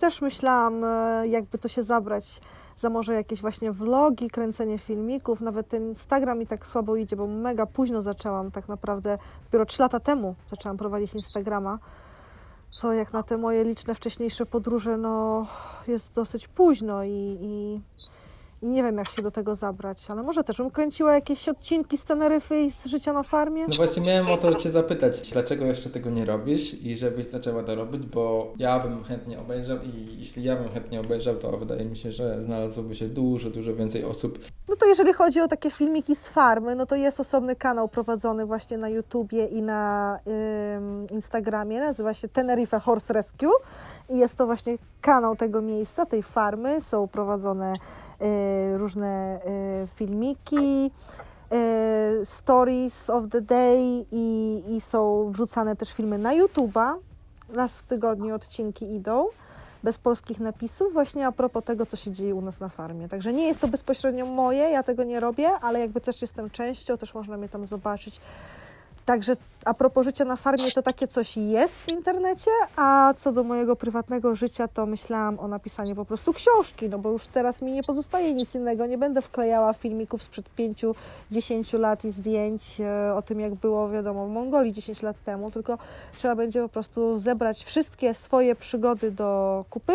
Też myślałam, e, jakby to się zabrać za może jakieś właśnie vlogi, kręcenie filmików. Nawet ten Instagram mi tak słabo idzie, bo mega późno zaczęłam tak naprawdę. Dopiero 3 lata temu zaczęłam prowadzić Instagrama. Co jak na te moje liczne wcześniejsze podróże, no jest dosyć późno i, i, i nie wiem jak się do tego zabrać, ale może też bym kręciła jakieś odcinki z Teneryfy i z życia na farmie. No właśnie miałem o to Cię zapytać, dlaczego jeszcze tego nie robisz i żebyś zaczęła to robić, bo ja bym chętnie obejrzał i jeśli ja bym chętnie obejrzał, to wydaje mi się, że znalazłoby się dużo, dużo więcej osób. No to jeżeli chodzi o takie filmiki z farmy, no to jest osobny kanał prowadzony właśnie na YouTubie i na ym, Instagramie, nazywa się Tenerife Horse Rescue i jest to właśnie kanał tego miejsca, tej farmy, są prowadzone różne y, filmiki, y, stories of the day i, i są wrzucane też filmy na YouTuba, raz w tygodniu odcinki idą bez polskich napisów, właśnie a propos tego, co się dzieje u nas na farmie. Także nie jest to bezpośrednio moje, ja tego nie robię, ale jakby też jestem częścią, też można mnie tam zobaczyć. Także a propos życia na farmie, to takie coś jest w internecie, a co do mojego prywatnego życia, to myślałam o napisaniu po prostu książki, no bo już teraz mi nie pozostaje nic innego. Nie będę wklejała filmików sprzed 5-10 lat i zdjęć e, o tym, jak było, wiadomo, w Mongolii 10 lat temu, tylko trzeba będzie po prostu zebrać wszystkie swoje przygody do kupy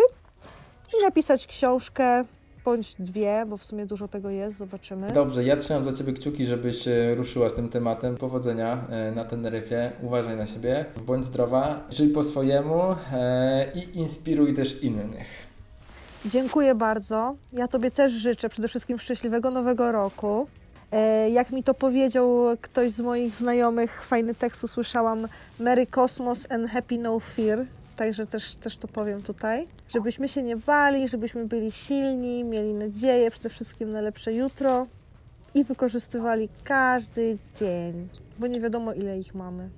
i napisać książkę, bądź dwie, bo w sumie dużo tego jest, zobaczymy. Dobrze, ja trzymam za Ciebie kciuki, żebyś e, ruszyła z tym tematem. Powodzenia e, na Teneryfie, uważaj na siebie, bądź zdrowa, żyj po swojemu e, i inspiruj też innych. Dziękuję bardzo. Ja Tobie też życzę przede wszystkim szczęśliwego nowego roku. Jak mi to powiedział ktoś z moich znajomych, fajny tekst usłyszałam Merry Cosmos and Happy No Fear. Także też, też to powiem tutaj. Żebyśmy się nie bali, żebyśmy byli silni, mieli nadzieję, przede wszystkim na lepsze jutro i wykorzystywali każdy dzień, bo nie wiadomo ile ich mamy.